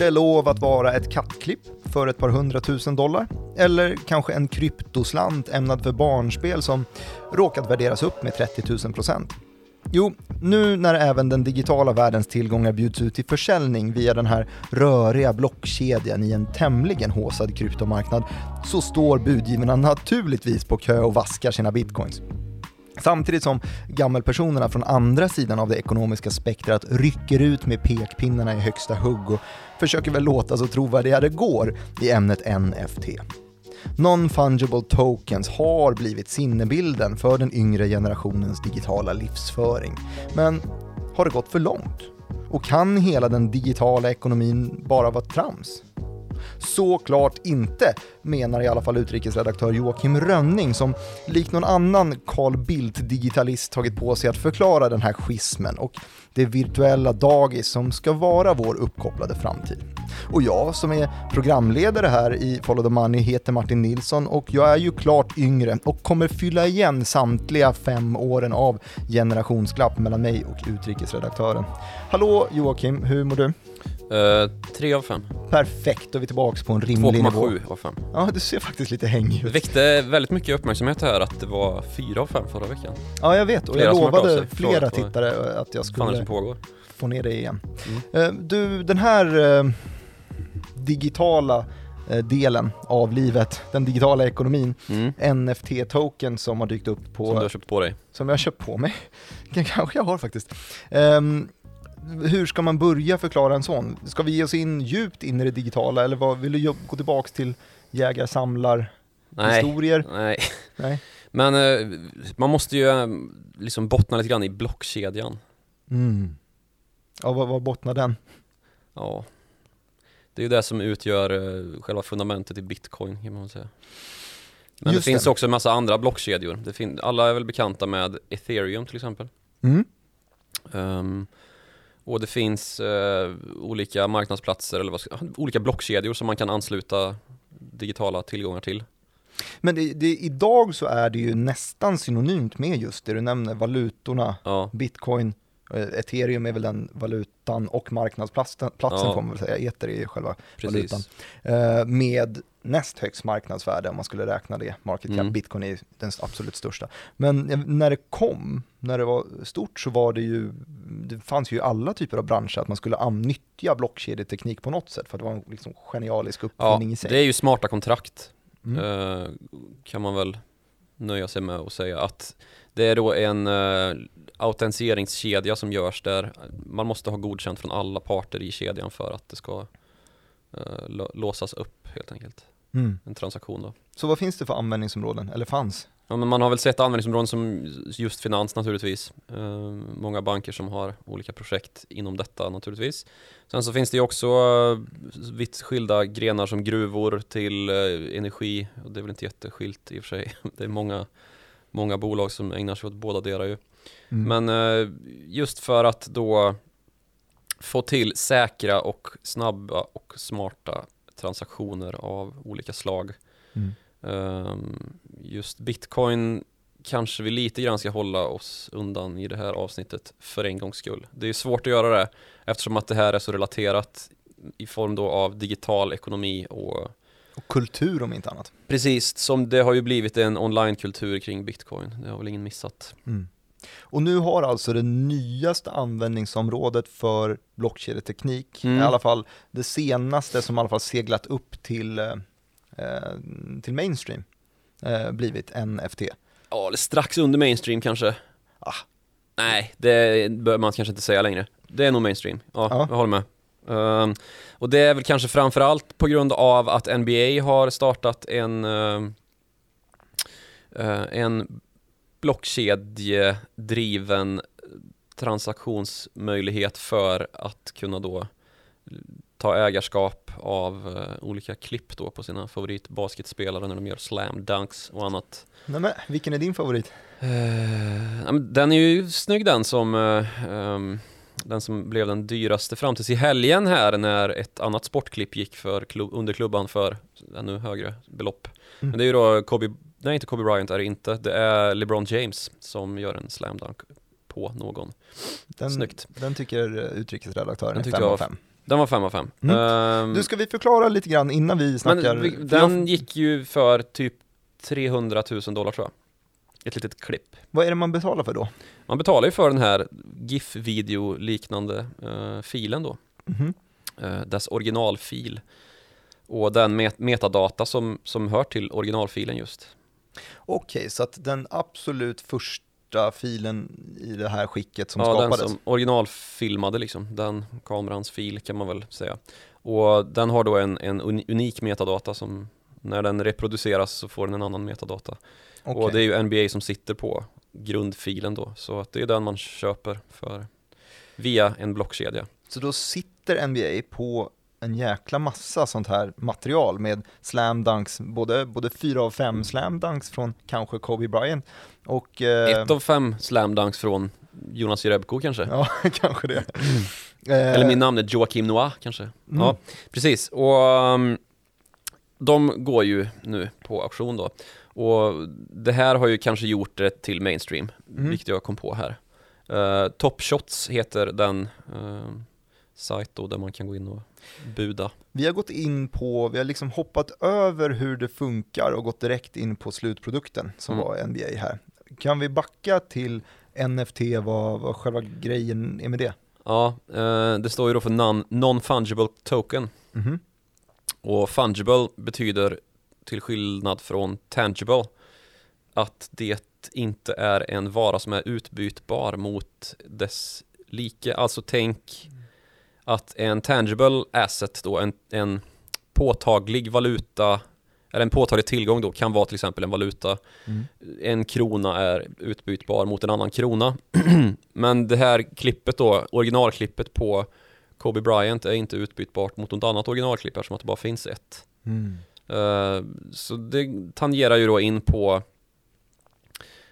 det lov att vara ett kattklipp för ett par hundratusen dollar? Eller kanske en kryptoslant ämnad för barnspel som råkat värderas upp med 30 000 procent? Jo, nu när även den digitala världens tillgångar bjuds ut till försäljning via den här röriga blockkedjan i en tämligen håsad kryptomarknad så står budgivarna naturligtvis på kö och vaskar sina bitcoins. Samtidigt som gammelpersonerna från andra sidan av det ekonomiska spektrat rycker ut med pekpinnarna i högsta hugg och försöker väl låta så trovärdiga det går i ämnet NFT. Non-fungible tokens har blivit sinnebilden för den yngre generationens digitala livsföring. Men har det gått för långt? Och kan hela den digitala ekonomin bara vara trams? Såklart inte, menar i alla fall utrikesredaktör Joakim Rönning som likt någon annan Carl Bildt-digitalist tagit på sig att förklara den här schismen och det virtuella dagis som ska vara vår uppkopplade framtid. Och jag som är programledare här i Follow the Money heter Martin Nilsson och jag är ju klart yngre och kommer fylla igen samtliga fem åren av generationsglapp mellan mig och utrikesredaktören. Hallå Joakim, hur mår du? Uh, tre av fem. Perfekt, då är vi tillbaka på en rimlig nivå. 2,7 av fem. Ja, du ser faktiskt lite hängig Det ut. väckte väldigt mycket uppmärksamhet här att det var fyra av fem förra veckan. Ja, jag vet och Flera jag lovade flera tittare att jag det skulle få ner det igen. Mm. Eh, Du, den här eh, digitala delen av livet, den digitala ekonomin, Mm. NFT-token som har dykt upp på, Som du har köpt på dig. som jag har köpt på mig. Kanske jag har faktiskt. Ehm, hur ska man börja förklara en sån? Ska vi ge oss in djupt in i det digitala eller vad, vill du gå tillbaks till jägar-samlar Nej. historier? Nej. Nej. Men eh, man måste ju eh, liksom bottna lite grann i blockkedjan. Mm. Ja, vad, vad bottnar den? Ja. Det är ju det som utgör eh, själva fundamentet i bitcoin kan man säga. Men Just det finns det. också en massa andra blockkedjor. Alla är väl bekanta med ethereum till exempel. Mm. Ehm, och det finns eh, olika marknadsplatser eller vad olika blockkedjor som man kan ansluta digitala tillgångar till. Men det, det, idag så är det ju nästan synonymt med just det du nämner, valutorna, Ja, bitcoin, ethereum är väl den valutan och marknadsplatsen platsen Ja. får man väl säga, ether är själva valutan. precis. Eh, med näst högst marknadsvärde om man skulle räkna det, market cap, Mm. bitcoin är den absolut största. Men eh, när det kom, när det var stort så var det ju, det fanns ju alla typer av branscher att man skulle nyttja blockkedjeteknik på något sätt för det var en liksom genialisk Ja, uppfinning i sig. det är ju smarta kontrakt Mm. eh, kan man väl nöja sig med att säga att det är då en uh, autentiseringskedja som görs där man måste ha godkänt från alla parter i kedjan för att det ska lå- låsas upp helt enkelt. Mm. En transaktion då. Så vad finns det för användningsområden, eller fanns? Ja, men man har väl sett användningsområden som just finans naturligtvis. Eh, många banker som har olika projekt inom detta naturligtvis. Sen så finns det ju också eh, vitt skilda grenar som gruvor till eh, energi. Och det är väl inte jätteskilt i och för sig. Det är många, många bolag som ägnar sig åt båda delar ju. Mm. Men eh, just för att då få till säkra och snabba och smarta transaktioner av olika slag Mm. Ehm, Just bitcoin kanske vi lite grann ska hålla oss undan i det här avsnittet för en gångs skull. Det är svårt att göra det eftersom att det här är så relaterat i form då av digital ekonomi och Och kultur om inte annat. precis som det har ju blivit en onlinekultur kring bitcoin. Det har väl ingen missat. Mm. Och nu har alltså det nyaste användningsområdet för blockkedjeteknik, Mm. i alla fall det senaste som i alla fall seglat upp till, eh, eh, till mainstream, eh, blivit NFT. Ja, eller strax under mainstream kanske. Ah. Nej, det bör man kanske inte säga längre. Det är nog mainstream. Ja, Ja. jag håller med. Ehm, och det är väl kanske framförallt på grund av att NBA har startat en ehm, eh, en blockkedjedriven transaktionsmöjlighet för att kunna då ta ägarskap av eh, olika klipp då på sina favoritbasketspelare när de gör slam dunks och annat. Nej, men, vilken är din favorit? Men den är ju snygg den som eh, ehm, den som blev den dyraste fram tills i helgen här när ett annat sportklipp gick för klubb, under klubban för ännu högre belopp. Mm. Men det är ju då Kobe, nej inte Kobe Bryant är det inte, det är LeBron James som gör en slam dunk på någon. Den, Snyggt. Den tycker eh, utrikesredaktören Den är tyckte 5 jag av var 5. Den var 5 av 5. Mm. Du, ska vi förklara lite grann innan vi snackar? Men den gick ju för typ 300 000 dollar tror jag. Ett litet klipp. Vad är det man betalar för då? Man betalar ju för den här GIF-video liknande uh, filen då. Mm. Uh, dess originalfil. Och den met metadata som, som hör till originalfilen just. Okej, okay, så att den absolut första filen i det här skicket som ja, skapades? Ja, den som originalfilmade liksom, den kamerans fil kan man väl säga. Och den har då en, en unik metadata som när den reproduceras så får den en annan metadata. Okay. Och det är ju NBA som sitter på grundfilen då, så att det är den man köper för via en blockkedja. Så då sitter NBA på en jäkla massa sånt här material med slam dunks, både, både fyra av fem slam dunks från kanske Kobe Bryant och... Eh, Ett av fem slam dunks från Jonas Jerebko kanske? Ja, kanske det. Eller min namn är Joakim Noah kanske? Mm. Ja, precis. Och um, de går ju nu på auktion då. Och det här har ju kanske gjort det till mainstream, mm. vilket jag kom på här. Uh, Top Shots heter den uh, sajt då där man kan gå in och buda. Vi har gått in på, vi har liksom hoppat över hur det funkar och gått direkt in på slutprodukten som mm. var NBA här. Kan vi backa till NFT, vad, vad själva grejen är med det? Ja, uh, det står ju då för non-fungible token. Mm. Och fungible betyder till skillnad från tangible att det inte är en vara som är utbytbar mot dess like. Alltså tänk att en tangible asset då, en, en påtaglig valuta eller en påtaglig tillgång då kan vara till exempel en valuta. Mm. En krona är utbytbar mot en annan krona. Men det här klippet då, originalklippet på Kobe Bryant är inte utbytbart mot något annat originalklipp eftersom att det bara finns ett. Mm. Eh, så det tangerar ju då in på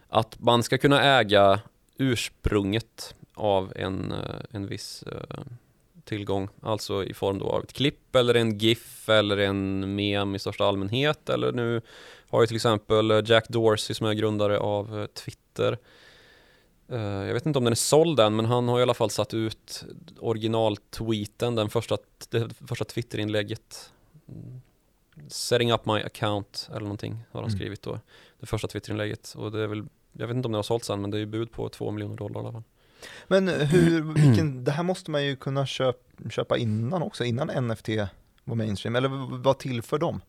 att man ska kunna äga ursprunget av en, eh, en viss eh, tillgång, alltså i form då av ett klipp eller en GIF eller en mem i största allmänhet. Eller nu har ju till exempel Jack Dorsey som är grundare av Twitter jag vet inte om den är såld än, men han har i alla fall satt ut originaltweeten, den första, det första Twitterinlägget. Mm. Setting up my account eller någonting har han mm. skrivit då. Det första Twitterinlägget och det är väl, jag vet inte om det har sålts än, men det är ju bud på två miljoner dollar i alla fall. Men hur, vilken, det här måste man ju kunna köp, köpa innan också, innan NFT var mainstream, eller vad tillför de?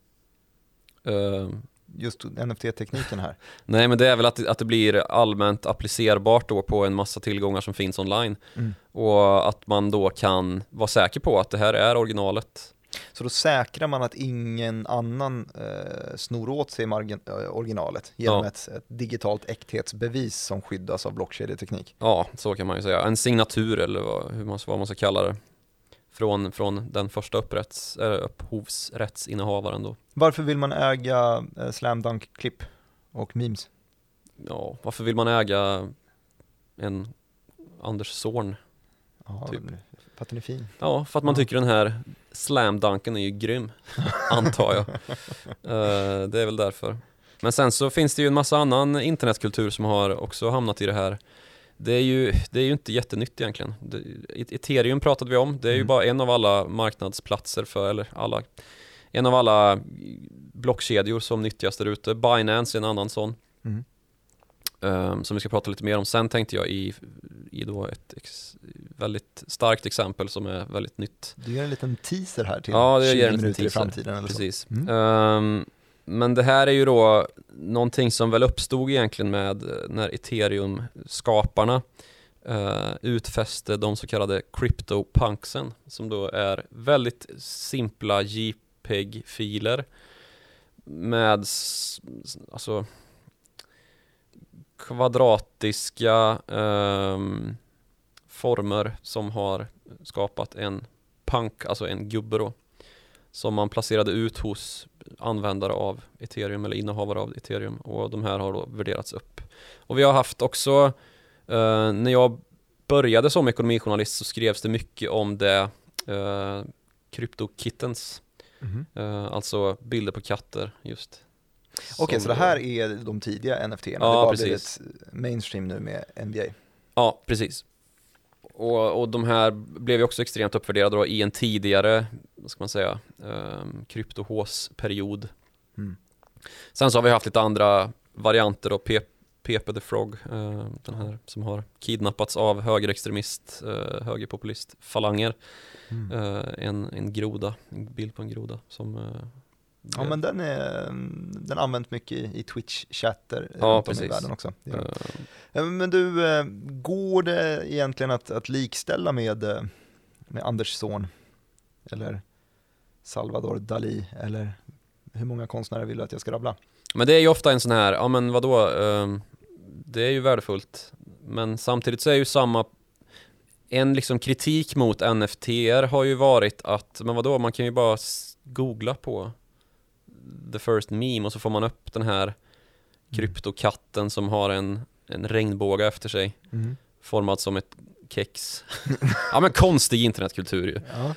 Uh, just NFT-tekniken här? Nej, men det är väl att, att det blir allmänt applicerbart då på en massa tillgångar som finns online. Mm. Och att man då kan vara säker på att det här är originalet. Så då säkrar man att ingen annan eh, snor åt sig eh, originalet genom ja. ett, ett, digitalt äkthetsbevis som skyddas av blockkedjeteknik? Ja, så kan man ju säga. En signatur eller vad, hur man, vad man ska kalla det från, från den första upprätts, äh, upphovsrättsinnehavaren då. Varför vill man äga äh, slam dunk-klipp och memes? Ja, varför vill man äga en Anders Zorn? Ja, typ. För att den är fin. Ja, för att man tycker den här slam dunken är ju grym, antar jag. uh, det är väl därför. Men sen så finns det ju en massa annan internetkultur som har också hamnat i det här det är ju, det är ju inte jättenytt egentligen. Det, Ethereum pratade vi om, det är mm. ju bara en av alla marknadsplatser för, eller alla, en av alla blockkedjor som nyttjas där ute. Binance är en annan sån. Mm. Um, som vi ska prata lite mer om sen tänkte jag i, i då ett ex, väldigt starkt exempel som är väldigt nytt. Du ger en liten teaser här till ja, det 20 ger en minuter teaser. i framtiden eller Precis. så. Mm. Um, men det här är ju då någonting som väl uppstod egentligen med eh, när ethereum-skaparna uh, utfäste de så kallade CryptoPunksen som då är väldigt simpla JPEG-filer med alltså kvadratiska um, former som har skapat en punk, alltså en gubbe då som man placerade ut hos användare av ethereum eller innehavare av ethereum och de här har då värderats upp. Och vi har haft också, eh, när jag började som ekonomijournalist så skrevs det mycket om det eh, CryptoKittens, mm -hmm. eh, alltså bilder på katter just. Okej, okay, så det här är de tidiga NFT, ja, det har blivit mainstream nu med NBA? Ja, precis. och, och de här blev ju också extremt uppvärderade då i en tidigare, vad ska man säga, um, kryptohåsperiod. Mm. Sen så har vi haft lite andra varianter då, Pe Pepe the Frog, uh, den här som har kidnappats av högerextremist, uh, högerpopulist, falanger. Mm. Uh, en, en groda, en bild på en groda som uh, Ja men den är, den använt mycket i, i Twitch-chatter Ja, runt om i världen också. Den. uh, Eh, Men du, eh, går det egentligen att, att likställa med, eh, med Anders son? Eller Salvador Dalí? Eller hur många konstnärer vill du att jag ska rabbla? Men det är ju ofta en sån här, ja men vadå, ehm, det är ju värdefullt. Men samtidigt så är ju samma, en liksom kritik mot NFTR har ju varit att, men vadå, man kan ju bara googla på the first meme och så får man upp den här kryptokatten som har en, en regnbåge efter sig, Mm. formad som ett kex. ja men konstig internetkultur ju. Ja.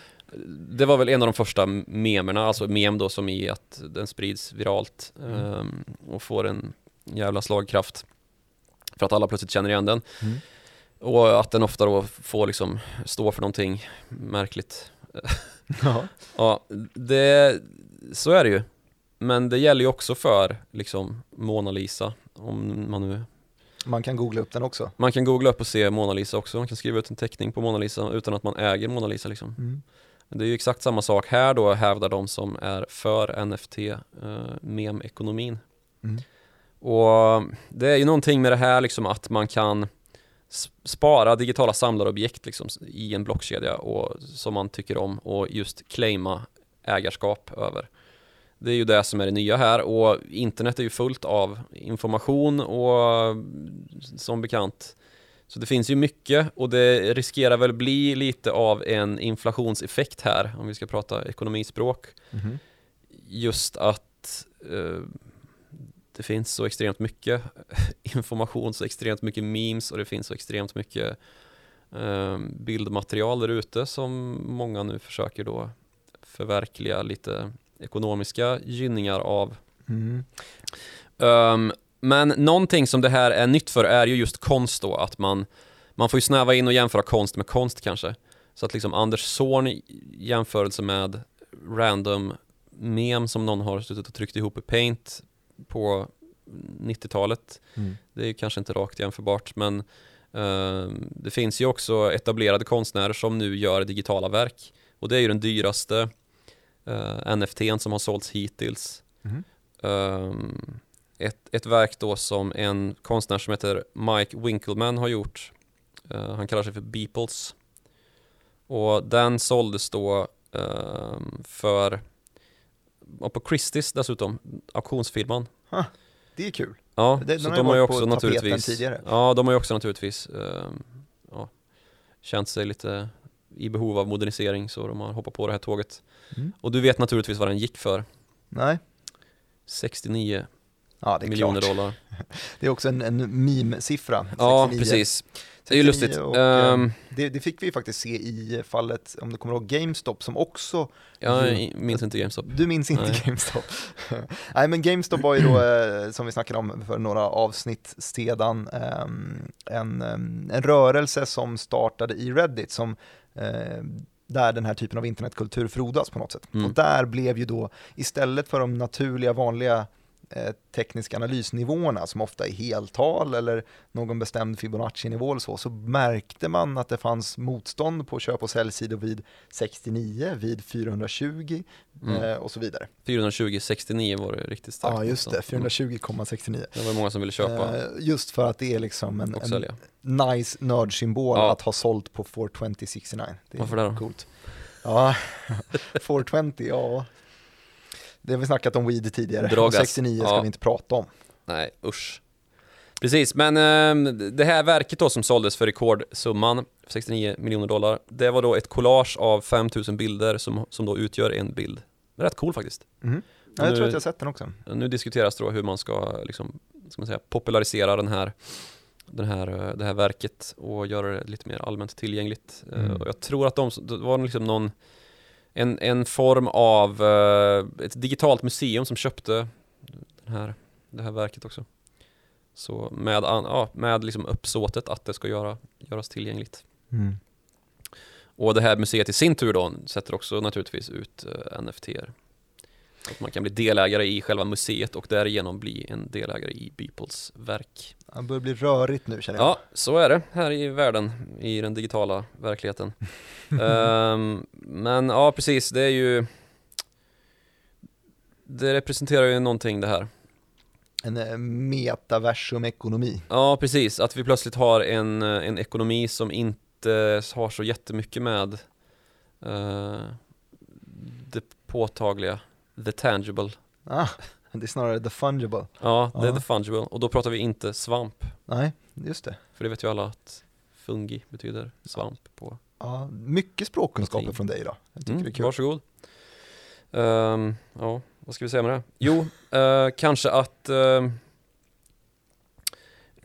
Det var väl en av de första memerna, alltså mem då som i att den sprids viralt Mm. ehm, och får en jävla slagkraft för att alla plötsligt känner igen den. Mm. Och att den ofta då får liksom stå för någonting märkligt. Ja. Ja, det, så är det ju. Men det gäller ju också för liksom Mona Lisa, om man nu Man kan googla upp den också. Man kan googla upp och se Mona Lisa också, man kan skriva ut en teckning på Mona Lisa utan att man äger Mona Lisa liksom. Mm. Det är ju exakt samma sak här då, hävdar de som är för NFT, eh. Mm. Och det är ju någonting med det här liksom att man kan spara digitala samlarobjekt liksom i en blockkedja och, som man tycker om och just claima ägarskap över. Det är ju det som är det nya här och internet är ju fullt av information och som bekant så det finns ju mycket och det riskerar väl bli lite av en inflationseffekt här om vi ska prata ekonomispråk Mhm. just att eh, det finns så extremt mycket information, så extremt mycket memes och det finns så extremt mycket eh, bildmaterial där ute som många nu försöker då förverkliga lite ekonomiska gynningar av. Mm. Ehm, men någonting som det här är nytt för är ju just konst då, att man, man får ju snäva in och jämföra konst med konst kanske. Så att liksom Anders Zorn i jämförelse med random mem som någon har suttit och tryckt ihop i Paint på 90-talet. Mm. Det är ju kanske inte rakt jämförbart men eh, det finns ju också etablerade konstnärer som nu gör digitala verk. Och det är ju den dyraste uh, NFTn som har sålts hittills. Mhm. Ehm, ett, ett verk då som en konstnär som heter Mike Winkelman har gjort. Eh, han kallar sig för Beeples. Och den såldes då ehm, för, på Christie's dessutom, auktionsfirman. Det är kul. Ja, Det- så de har ju också naturligtvis tidigare. Ja, de har ju också naturligtvis ehm, ja, känt sig lite i behov av modernisering så de har hoppat på det här tåget. Mm. Och du vet naturligtvis vad den gick för. Nej, 69 ja det är miljoner klart. dollar. Det är också en, en meme-siffra. Ja, 69. precis. Det är ju 69 lustigt. Och, eh, det, det fick vi ju faktiskt se i fallet, om du kommer ihåg, GameStop som också jag minns inte GameStop. Du minns inte Nej. GameStop? Nej men GameStop var ju då, eh, som vi snackade om för några avsnitt sedan, ehm, en, en rörelse som startade i Reddit som eh, där den här typen av internetkultur frodas på något sätt. Mm. Och där blev ju då, istället för de naturliga vanliga tekniska analysnivåerna som ofta är heltal eller någon bestämd Fibonacci-nivå eller så, så märkte man att det fanns motstånd på köp och säljsidor vid 69, vid 420 Mm. eh, och så vidare. 420, 69 var det riktigt starkt. Ja, just det, motstånd. Mm. 420,69. Det var många som ville köpa Eh, just för att det är liksom en, en nice nördsymbol Ja. att ha sålt på 42069. Det är Varför det då? Coolt. Ja, 420, ja. Det har vi snackat om weed tidigare. Drogas. Och 69 ska Ja. vi inte prata om. Nej, usch. Precis, men eh, det här verket då som såldes för rekordsumman 69 miljoner dollar, det var då ett collage av 5000 bilder som, som då utgör en bild. Rätt cool faktiskt. Mhm. Ja, jag Nu- tror att jag har sett den också. Nu diskuteras då hur man ska liksom, ska man säga, popularisera den här, den här, eh, det här verket och göra det lite mer allmänt tillgängligt. Eh, Mm. Och jag tror att de, det var liksom någon, en, en form av eh, ett digitalt museum som köpte den här, det här verket också. Så med, an- ja, med liksom uppsåtet att det ska göra, göras tillgängligt. Mm. Och det här museet i sin tur då sätter också naturligtvis ut uh, NFT-er. Att man kan bli delägare i själva museet och därigenom bli en delägare i Beeples verk. Det börjar bli rörigt nu känner jag. Ja, så är det här i världen, i den digitala verkligheten. um, men ja, precis, det är ju Det representerar ju någonting det här. En eh, metaversum-ekonomi. Ja, precis. Att vi plötsligt har en, eh, en ekonomi som inte har så jättemycket med uh, det påtagliga, the tangible. Ah, det är snarare the fungible. Ja, det är Ja. the fungible. Och då pratar vi inte svamp. Nej, just det. För det vet ju alla att fungi betyder svamp på. Ja, mycket språkkunskaper från dig då. Jag tycker Mm, det är kul. varsågod. Um, ja, vad ska vi säga med det? Jo, eh, kanske att eh,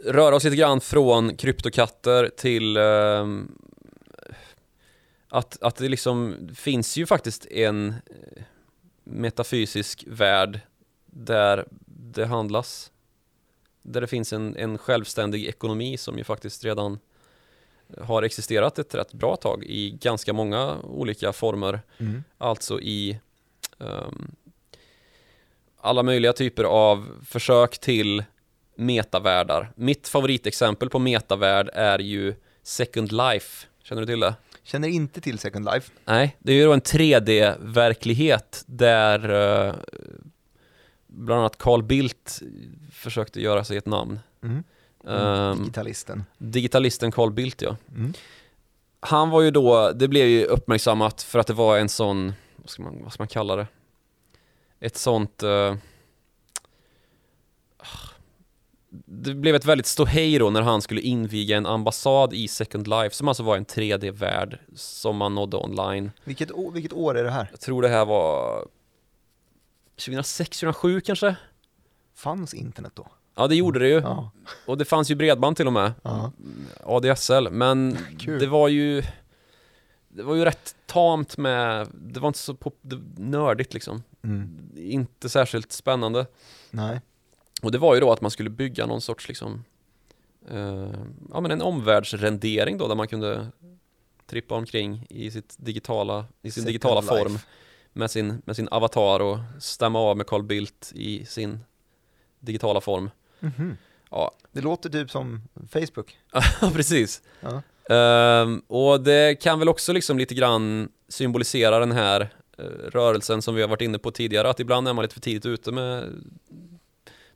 röra oss lite grann från kryptokatter till ehm, att, att det liksom finns ju faktiskt en metafysisk värld där det handlas. Där det finns en, en självständig ekonomi som ju faktiskt redan har existerat ett rätt bra tag i ganska många olika former. Mm. Alltså i ehm, alla möjliga typer av försök till metavärldar. Mitt favoritexempel på metavärld är ju Second Life. Känner du till det? Känner inte till Second Life. Nej, det är ju då en 3D-verklighet där eh, bland annat Carl Bildt försökte göra sig ett namn. Mm. Ehm, Digitalisten. digitalisten Carl Bildt ja. Mm. Han var ju då, det blev ju uppmärksammat för att det var en sån, vad ska man, vad ska man kalla det? Ett sånt eh, Det blev ett väldigt ståhej då när han skulle inviga en ambassad i Second Life som alltså var en 3D-värld som man nådde online. Vilket, å- vilket år är det här? Jag tror det här var 2006, 2007 kanske? Fanns internet då? Ja det gjorde det ju. Ja. Och det fanns ju bredband till och med. ja. ADSL, men Kul. det var ju Det var ju rätt tamt med, det var inte så pop, det, nördigt liksom Mm. Inte särskilt spännande Nej. Och det var ju då att man skulle bygga någon sorts liksom eh, Ja men en omvärldsrendering då där man kunde Trippa omkring i sitt digitala, i sin Second digitala life. form med sin, med sin avatar och stämma av med Carl Bildt i sin digitala form Mhm. Ja, Det låter typ som Facebook. Ja, precis. Ja. Ehm, och det kan väl också liksom lite grann symbolisera den här eh, rörelsen som vi har varit inne på tidigare, att ibland är man lite för tidigt ute med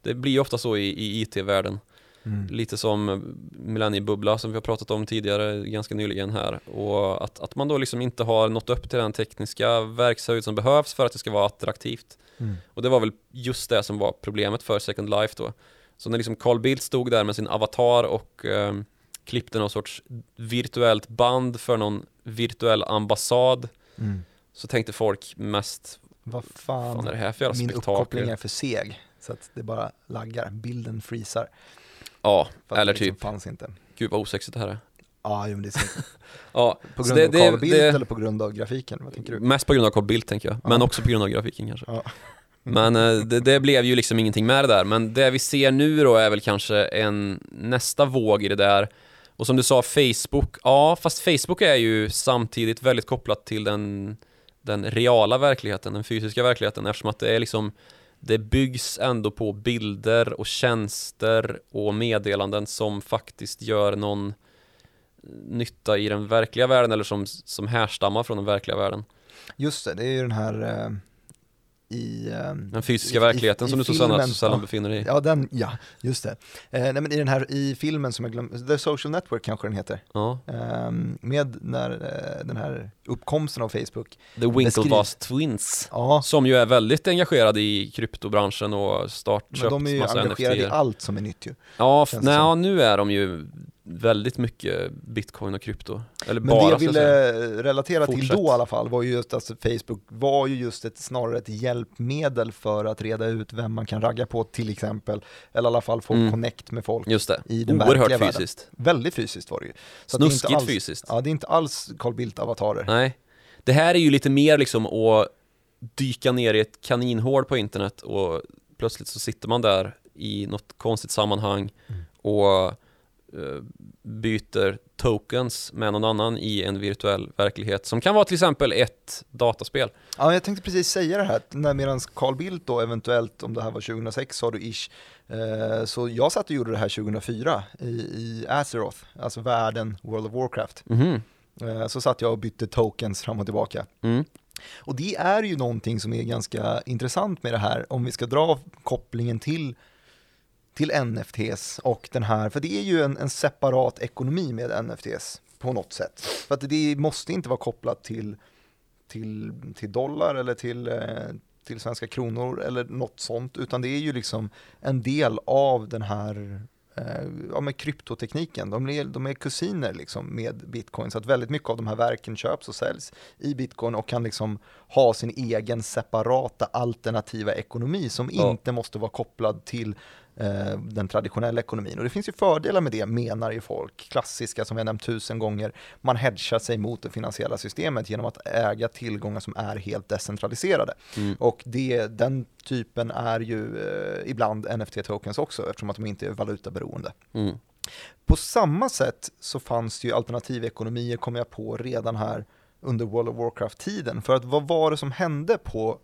Det blir ju ofta så i, i IT-världen, Mm. lite som millenniebubbla som vi har pratat om tidigare ganska nyligen här och att, att man då liksom inte har nått upp till den tekniska verkshöjd som behövs för att det ska vara attraktivt. Mm. Och det var väl just det som var problemet för Second Life då. Så när liksom Carl Bildt stod där med sin avatar och eh, klippte någon sorts virtuellt band för någon virtuell ambassad Mm. så tänkte folk mest, Vad fan, fan är det här för jävla min uppkoppling är för seg. Så att det bara laggar, bilden freezar. Ja, eller liksom typ, fanns inte. gud vad osexigt det här är. Ja, jo, men det är så. Ja, På grund av det- Carl det- Bildt det- eller på grund av grafiken? Vad tänker du? mest på grund av Carl Bildt tänker jag, men Ja. också på grund av grafiken kanske. Ja. Men eh, det, det blev ju liksom ingenting med det där, men det vi ser nu då är väl kanske en nästa våg i det där. Och som du sa, Facebook, ja fast Facebook är ju samtidigt väldigt kopplat till den, den reala verkligheten, den fysiska verkligheten eftersom att det är liksom det byggs ändå på bilder och tjänster och meddelanden som faktiskt gör någon nytta i den verkliga världen eller som, som härstammar från den verkliga världen. Just det, det är ju den här eh, i... eh, Den fysiska i- i- verkligen i som du så sällan, så sällan befinner dig i. Ja, den, ja, just det. Eh, nej, men i den här, i filmen som jag glömde, The Social Network kanske den heter, Ja. Ehm, med när eh, den här uppkomsten av Facebook. The Winklevoss Twins Ja, Som ju är väldigt engagerade i kryptobranschen och start, men de är ju engagerade i NFT allt som är nytt ju. Ja, nej, ja, nu är de ju väldigt mycket bitcoin och krypto Eller Men bara det jag ska jag ville relatera till Fortsätt. då i alla fall var ju just att Facebook var ju just ett, snarare ett hjälpmedel för att reda ut vem man kan ragga på till exempel, eller i alla fall få Mm. connect med folk. Just det, i den verkliga oerhört världen. fysiskt Väldigt fysiskt var det ju. Så att det är inte Snuskigt alls, fysiskt Ja, det är inte alls Carl Bildt-avatarer. Nej Det här är ju lite mer liksom att dyka ner i ett kaninhål på internet och plötsligt så sitter man där i något konstigt sammanhang Mm. och byter tokens med någon annan i en virtuell verklighet som kan vara till exempel ett dataspel. Ja, jag tänkte precis säga det här, när medan Carl Bildt då eventuellt, om det här var 2006 sa du ish, eh, så jag satt och gjorde det här 2004 i, i Azeroth, alltså världen World of Warcraft. Mhm. Eh, så satt jag och bytte tokens fram och tillbaka. Mm. Och det är ju någonting som är ganska intressant med det här, om vi ska dra kopplingen till, till NFTs och den här, för det är ju en, en separat ekonomi med NFTs på något sätt. För att det måste inte vara kopplat till, till, till dollar eller till, eh, till svenska kronor eller något sånt, utan det är ju liksom en del av den här eh, ja, med kryptotekniken. De är, de är kusiner liksom med bitcoin, så att väldigt mycket av de här verken köps och säljs i bitcoin och kan liksom ha sin egen separata alternativa ekonomi som Ja. inte måste vara kopplad till den traditionella ekonomin. Och det finns ju fördelar med det, menar ju folk. Klassiska som vi har nämnt tusen gånger, man hedgar sig mot det finansiella systemet genom att äga tillgångar som är helt decentraliserade. Mm. Och det, den typen är ju eh, ibland NFT-tokens också, eftersom att de inte är valutaberoende. Mm. På samma sätt så fanns det ju alternativekonomier, kom jag på, redan här under World of Warcraft-tiden. För att vad var det som hände på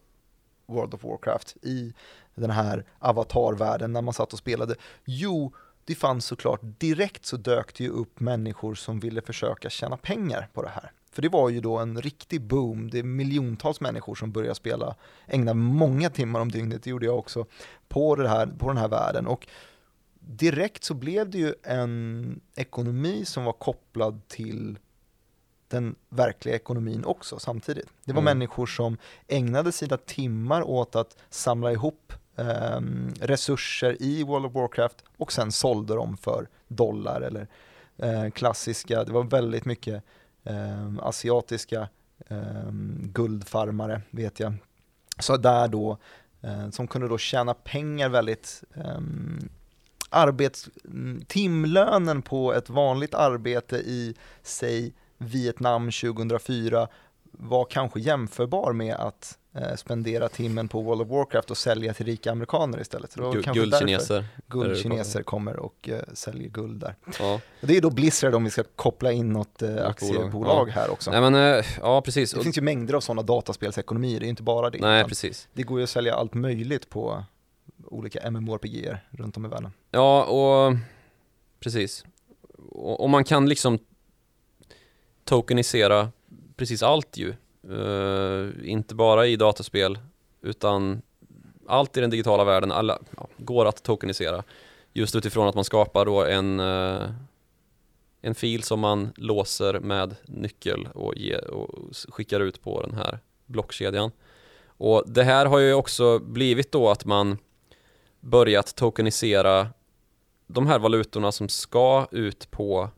World of Warcraft i den här avatarvärlden när man satt och spelade? Jo, det fanns såklart, direkt så dök det ju upp människor som ville försöka tjäna pengar på det här. För det var ju då en riktig boom, det är miljontals människor som började spela, ägna många timmar om dygnet, det gjorde jag också, på, det här, på den här världen. Och direkt så blev det ju en ekonomi som var kopplad till den verkliga ekonomin också samtidigt. Det var Mm. människor som ägnade sina timmar åt att samla ihop eh, resurser i World of Warcraft och sen sålde dem för dollar eller eh, klassiska, det var väldigt mycket eh, asiatiska ehm, guldfarmare vet jag. Så där då, eh, som kunde då tjäna pengar väldigt ehm, arbets, mm, timlönen på ett vanligt arbete i, säg, Vietnam 2004 var kanske jämförbar med att spendera timmen på World of Warcraft och sälja till rika amerikaner istället. Så Gu- Guldkineser. Guldkineser kommer och eh, säljer guld där. Ja. Det är då Blizzard om vi ska koppla in något eh, bolag, aktiebolag här också. Nej men, eh, ja precis. Det Och, finns ju mängder av sådana dataspelsekonomier, det är inte bara det. nej precis. Det går ju att sälja allt möjligt på olika mmorpg runt om i världen. Ja, och precis. Och, och man kan liksom tokenisera precis allt ju. Uh, inte bara i dataspel, utan allt i den digitala världen alla, ja, går att tokenisera. Just utifrån att man skapar då en, uh, en fil som man låser med nyckel och, ge, och skickar ut på den här blockkedjan. Och det här har ju också blivit då att man börjat tokenisera de här valutorna som ska ut på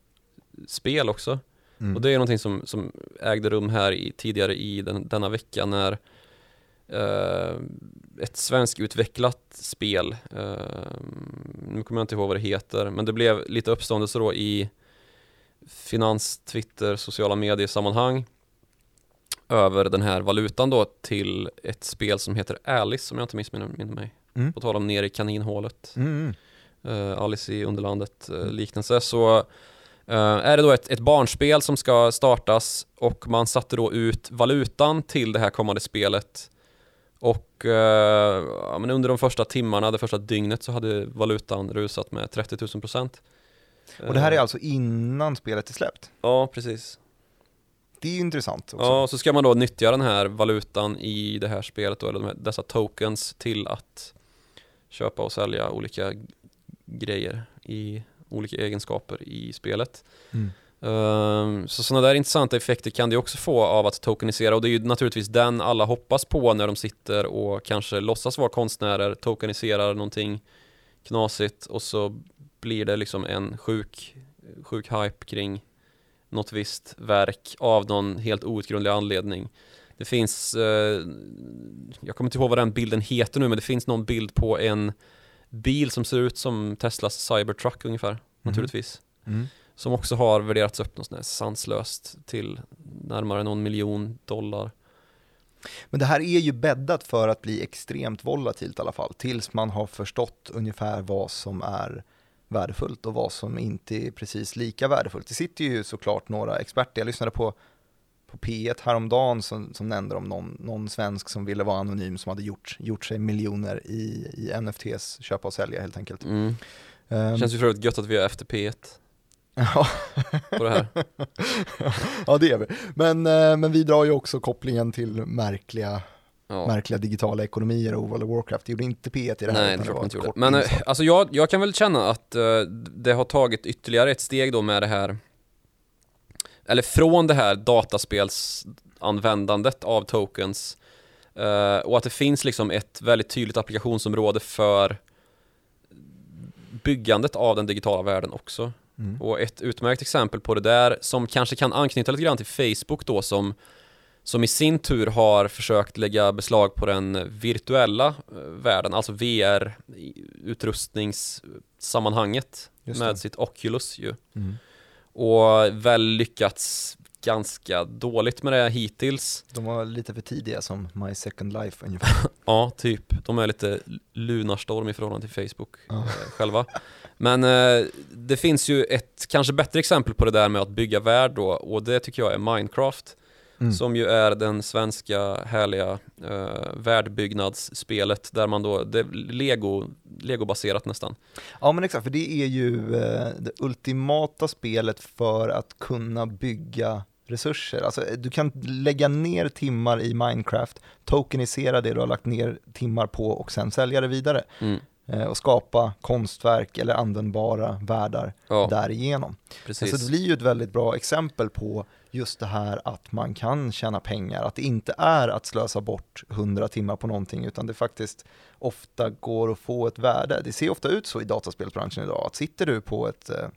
spel också. Mm. Och det är någonting som, som ägde rum här i, tidigare i den, denna vecka när eh, ett svenskutvecklat spel, eh, nu kommer jag inte ihåg vad det heter, men det blev lite uppståndelse då i finans, Twitter, sociala medier sammanhang över den här valutan då till ett spel som heter Alice om jag inte missminner mig. Mm. På tal om ner i kaninhålet, Mm. eh, Alice i Underlandet eh, liknelse, så eh, är det då ett, ett barnspel som ska startas och man satte då ut valutan till det här kommande spelet. Och eh, ja, men under de första timmarna, det första dygnet så hade valutan rusat med 30 000 procent. Och det här är Eh, alltså innan spelet är släppt. Ja, precis. Det är ju intressant också. Ja, så ska man då nyttja den här valutan i det här spelet då, eller de här, dessa tokens till att köpa och sälja olika grejer i olika egenskaper i spelet. Mm. Ehm, så sådana där intressanta effekter kan det också få av att tokenisera och det är ju naturligtvis den alla hoppas på när de sitter och kanske låtsas vara konstnärer, tokeniserar någonting knasigt och så blir det liksom en sjuk, sjuk hype kring något visst verk av någon helt outgrundlig anledning. Det finns, eh, jag kommer inte ihåg vad den bilden heter nu, men det finns någon bild på en bil som ser ut som Teslas Cybertruck ungefär, naturligtvis. Mm. Som också har värderats upp något sanslöst till närmare någon miljon dollar. Men det här är ju bäddat för att bli extremt volatilt i alla fall, tills man har förstått ungefär vad som är värdefullt och vad som inte är precis lika värdefullt. Det sitter ju såklart några experter, jag lyssnade på, på P1 häromdagen som, som nämnde om någon, någon svensk som ville vara anonym som hade gjort, gjort sig miljoner i, i NFTs, köpa och sälja helt enkelt. Mm. Um, Känns ju för övrigt gött att vi är efter P1 ja. på det här. ja det är vi. Men, eh, men vi drar ju också kopplingen till märkliga Ja. märkliga digitala ekonomier och World of Warcraft. Det gjorde inte P1 i det här. Nej, det tror jag inte gjorde. Men eh, inslag. alltså jag, jag kan väl känna att eh, det har tagit ytterligare ett steg då med det här eller från det här dataspelsanvändandet av tokens eh, och att det finns liksom ett väldigt tydligt applikationsområde för byggandet av den digitala världen också. Mm. Och ett utmärkt exempel på det där som kanske kan anknyta lite grann till Facebook då som som i sin tur har försökt lägga beslag på den virtuella eh, världen, alltså VR-utrustningssammanhanget med sitt Oculus ju. Mm. Och väl lyckats ganska dåligt med det hittills. De var lite för tidiga som My Second Life ungefär. Ja, typ. De är lite lunarstorm i förhållande till Facebook eh, själva. Men eh, det finns ju ett kanske bättre exempel på det där med att bygga värld då och det tycker jag är Minecraft. Mm. Som ju är den svenska härliga eh, världbyggnadsspelet där man då, det är Lego, Lego-baserat nästan. Ja men exakt, för det är ju eh, det ultimata spelet för att kunna bygga resurser. Alltså du kan lägga ner timmar i Minecraft, tokenisera det du har lagt ner timmar på och sen sälja det vidare. Mm. Eh, och skapa konstverk eller användbara världar Ja, därigenom. precis. Alltså det blir ju ett väldigt bra exempel på just det här att man kan tjäna pengar, att det inte är att slösa bort 100 timmar på någonting utan det faktiskt ofta går att få ett värde. Det ser ofta ut så i dataspelsbranschen idag, att sitter du på ett eh,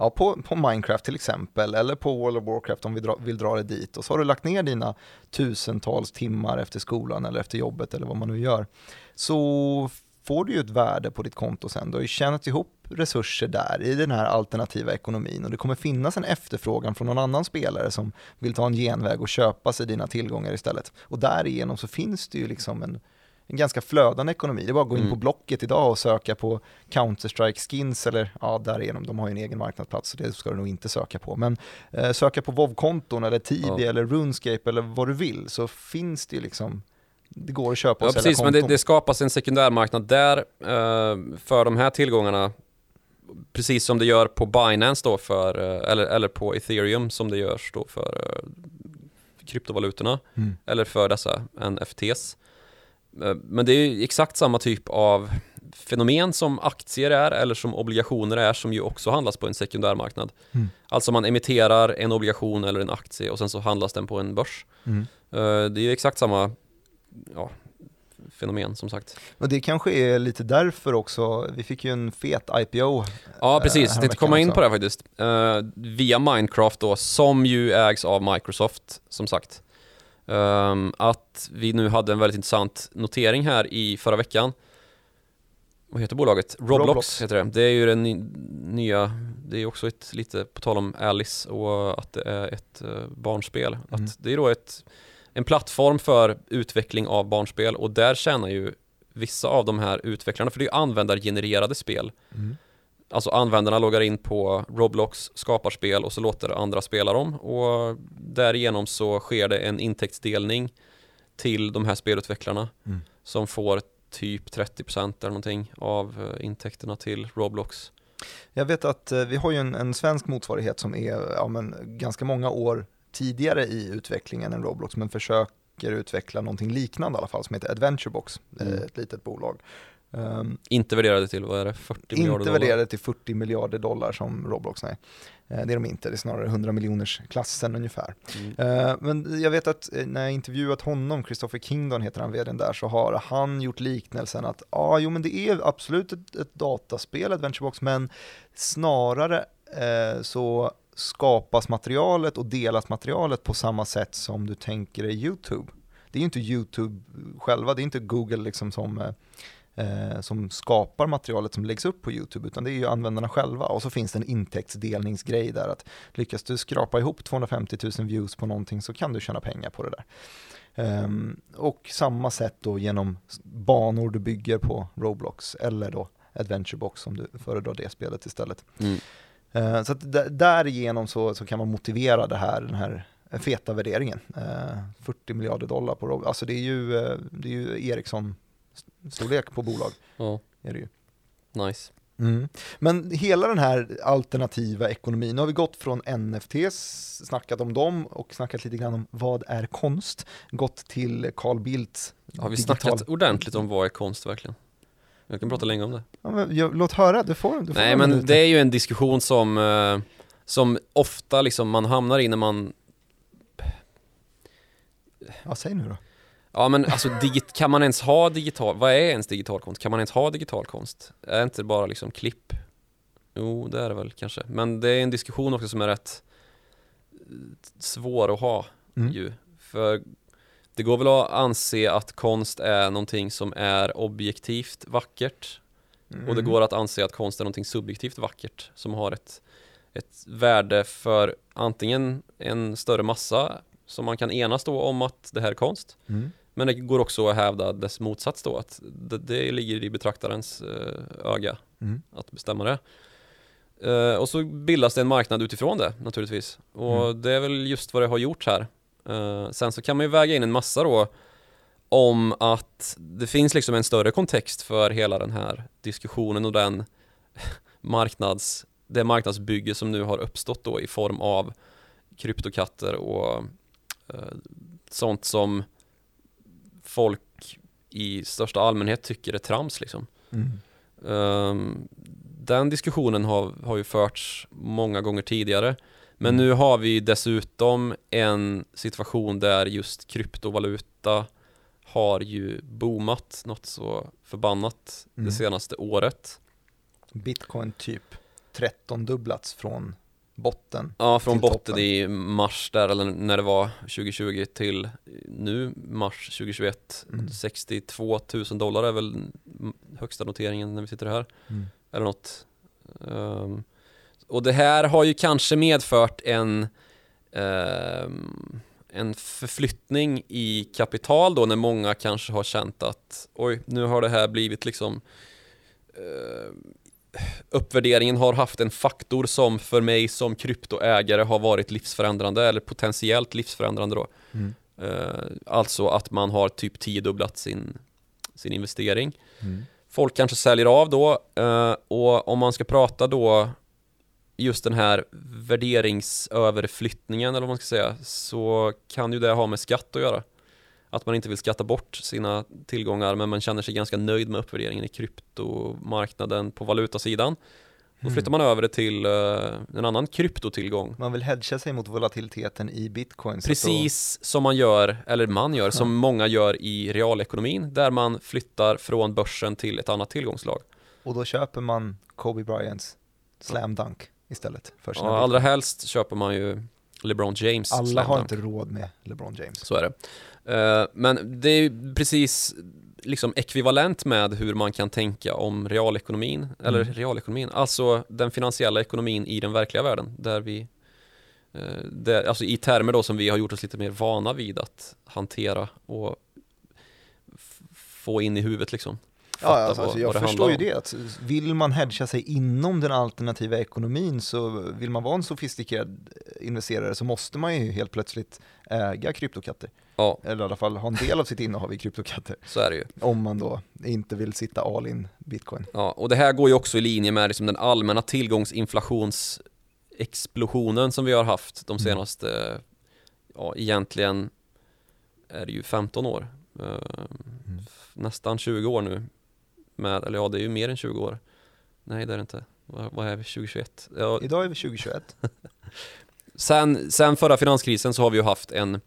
Ja, på, på Minecraft till exempel, eller på World of Warcraft om vi dra, vill dra det dit. Och så har du lagt ner dina tusentals timmar efter skolan eller efter jobbet eller vad man nu gör. Så får du ju ett värde på ditt konto sen. Du har ju tjänat ihop resurser där i den här alternativa ekonomin och det kommer finnas en efterfrågan från någon annan spelare som vill ta en genväg och köpa sig dina tillgångar istället. Och därigenom så finns det ju liksom en, en ganska flödande ekonomi. Det är bara att gå in Mm. på Blocket idag och söka på Counter-Strike skins eller ja, därigenom, de har ju en egen marknadsplats så det ska du nog inte söka på. Men eh, söka på WoW-konton eller Tibi Ja. eller RuneScape eller vad du vill så finns det ju liksom, det går att köpa och Ja sälja precis, men konton. det, det skapas en sekundärmarknad där eh, för de här tillgångarna Precis som det gör på Binance då för, eh, eller, eller på Ethereum som det görs då för eh, kryptovalutorna Mm. eller för dessa NFTs. Eh, Men det är ju exakt samma typ av fenomen som aktier är eller som obligationer är som ju också handlas på en sekundärmarknad. Mm. Alltså man emitterar en obligation eller en aktie och sen så handlas den på en börs. Mm. Det är ju exakt samma ja, fenomen som sagt. Och det kanske är lite därför också, vi fick ju en fet IPO. Ja eh, precis, jag tänkte komma in också. på det faktiskt. Eh, via Minecraft då, som ju ägs av Microsoft som sagt. Ehm, att vi nu hade en väldigt intressant notering här i förra veckan. Vad heter bolaget? Roblox, Roblox. heter det. Det är ju den ny, nya, det är också ett lite på tal om Alice och att det är ett eh, barnspel. Mm. Att det är då ett, en plattform för utveckling av barnspel och där tjänar ju vissa av de här utvecklarna, för det är ju användargenererade spel. Mm. Alltså användarna loggar in på Roblox, skapar spel och så låter andra spela dem och därigenom så sker det en intäktsdelning till de här spelutvecklarna Mm. som får typ 30% eller någonting av eh, intäkterna till Roblox. Jag vet att eh, vi har ju en, en svensk motsvarighet som är ja, men, ganska många år tidigare i utvecklingen än Roblox, men försöker utveckla någonting liknande i alla fall, som heter Adventurebox, eh, Mm. ett litet bolag. Um, Inte värderade till, vad är det, 40 miljarder inte dollar? värderade till 40 miljarder dollar som Roblox, nej. Eh, Det är de inte, det är snarare 100 miljoners klassen ungefär. Mm. Eh, Men jag vet att när jag intervjuat honom, Christopher Kingdon heter han vdn där, så har han gjort liknelsen att ja, ah, jo men det är absolut ett, ett dataspel, Adventurebox, men snarare eh, så skapas materialet och delas materialet på samma sätt som du tänker dig YouTube. Det är ju inte YouTube själva, det är inte Google liksom som eh, eh, som skapar materialet som läggs upp på YouTube, utan det är ju användarna själva. Och så finns det en intäktsdelningsgrej där, att lyckas du skrapa ihop 250 000 views på någonting så kan du tjäna pengar på det där. Um, och samma sätt då genom banor du bygger på Roblox eller då Adventurebox om du föredrar det spelet istället. Mm. Eh, så att d- därigenom så, så kan man motivera det här, den här feta värderingen. Eh, 40 miljarder dollar på Rob, alltså det är ju, eh, det är ju Ericsson-storlek på bolag. Ja, Är det ju. nice. Mm. Men hela den här alternativa ekonomin, nu har vi gått från NFTs, snackat om dem och snackat lite grann om vad är konst, gått till Carl Bildt. Har vi digital- snackat ordentligt om vad är konst verkligen? Jag kan prata länge om det. Ja, men, jag, låt höra, du får, du får Nej en men det är ju en diskussion som, eh, som ofta liksom man hamnar i när man Ja, säg nu då. Ja men alltså digit, kan man ens ha digital, vad är ens digital konst? Kan man ens ha digital konst? Är inte det bara liksom klipp? Jo det är det väl kanske, men det är en diskussion också som är rätt eh, svår att ha Mm. ju. För det går väl att anse att konst är någonting som är objektivt vackert och det Mm. går att anse att konst är någonting subjektivt vackert som har ett, ett värde för antingen en större massa som man kan enas då om att det här är konst Mm. men det går också att hävda dess motsats då att det, det ligger i betraktarens eh, öga Mm. att bestämma det. Eh, och så bildas det en marknad utifrån det naturligtvis. Och Mm. det är väl just vad det har gjort här. Eh, sen så kan man ju väga in en massa då om att det finns liksom en större kontext för hela den här diskussionen och den marknads, det marknadsbygge som nu har uppstått då i form av kryptokatter och eh, sånt som folk i största allmänhet tycker är trams liksom. Mm. Ehm, den diskussionen har, har ju förts många gånger tidigare. Men Mm. nu har vi dessutom en situation där just kryptovaluta har ju boomat något så förbannat Mm. det senaste året. Bitcoin typ 13 dubblats från botten. Ja, från botten toppen. i mars där, eller när det var 2020 till nu, mars 2021. Mm. 62 000 dollar är väl högsta noteringen när vi sitter här. Mm. eller något. Ehm, och det här har ju kanske medfört en ehm, en förflyttning i kapital då när många kanske har känt att oj, nu har det här blivit liksom eh, uppvärderingen har haft en faktor som för mig som kryptoägare har varit livsförändrande eller potentiellt livsförändrande då. Mm. Eh, alltså att man har typ tiodubblat sin, sin investering. Mm. Folk kanske säljer av då eh, och om man ska prata då just den här värderingsöverflyttningen eller vad man ska säga så kan ju det ha med skatt att göra. Att man inte vill skatta bort sina tillgångar men man känner sig ganska nöjd med uppvärderingen i kryptomarknaden på valutasidan. Då flyttar man över det till eh, en annan kryptotillgång. Man vill hedga sig mot volatiliteten i bitcoin. Precis som man gör, eller man gör, som många gör i realekonomin där man flyttar från börsen till ett annat tillgångslag. Då, och då köper man Kobe Bryants slam dunk istället för sina Ja, allra helst köper man ju LeBron James Alla har inte råd med LeBron James. Så är det. Eh, men det är precis liksom ekvivalent med hur man kan tänka om realekonomin, eller Mm. realekonomin, alltså den finansiella ekonomin i den verkliga världen, där vi eh, där, alltså i termer då som vi har gjort oss lite mer vana vid att hantera och få in i huvudet liksom. Ja, Fatta alltså, vad- jag vad det förstår ju handlar om. det. Att vill man hedga sig inom den alternativa ekonomin så vill man vara en sofistikerad investerare så måste man ju helt plötsligt äga kryptokatter. Ja, Eller i alla fall ha en del av sitt innehav i kryptokatter. så är det ju. Om man då inte vill sitta all in bitcoin. Ja, och det här går ju också i linje med liksom den allmänna tillgångsinflationsexplosionen som vi har haft de Mm. senaste, ja egentligen är det ju 15 år. Eh, Mm. Nästan 20 år nu. Med, eller ja, det är ju mer än 20 år. Nej, det är det inte. Vad, vad är vi? 2021? Ja, Idag är vi 2021. sen, sen förra finanskrisen så har vi ju haft en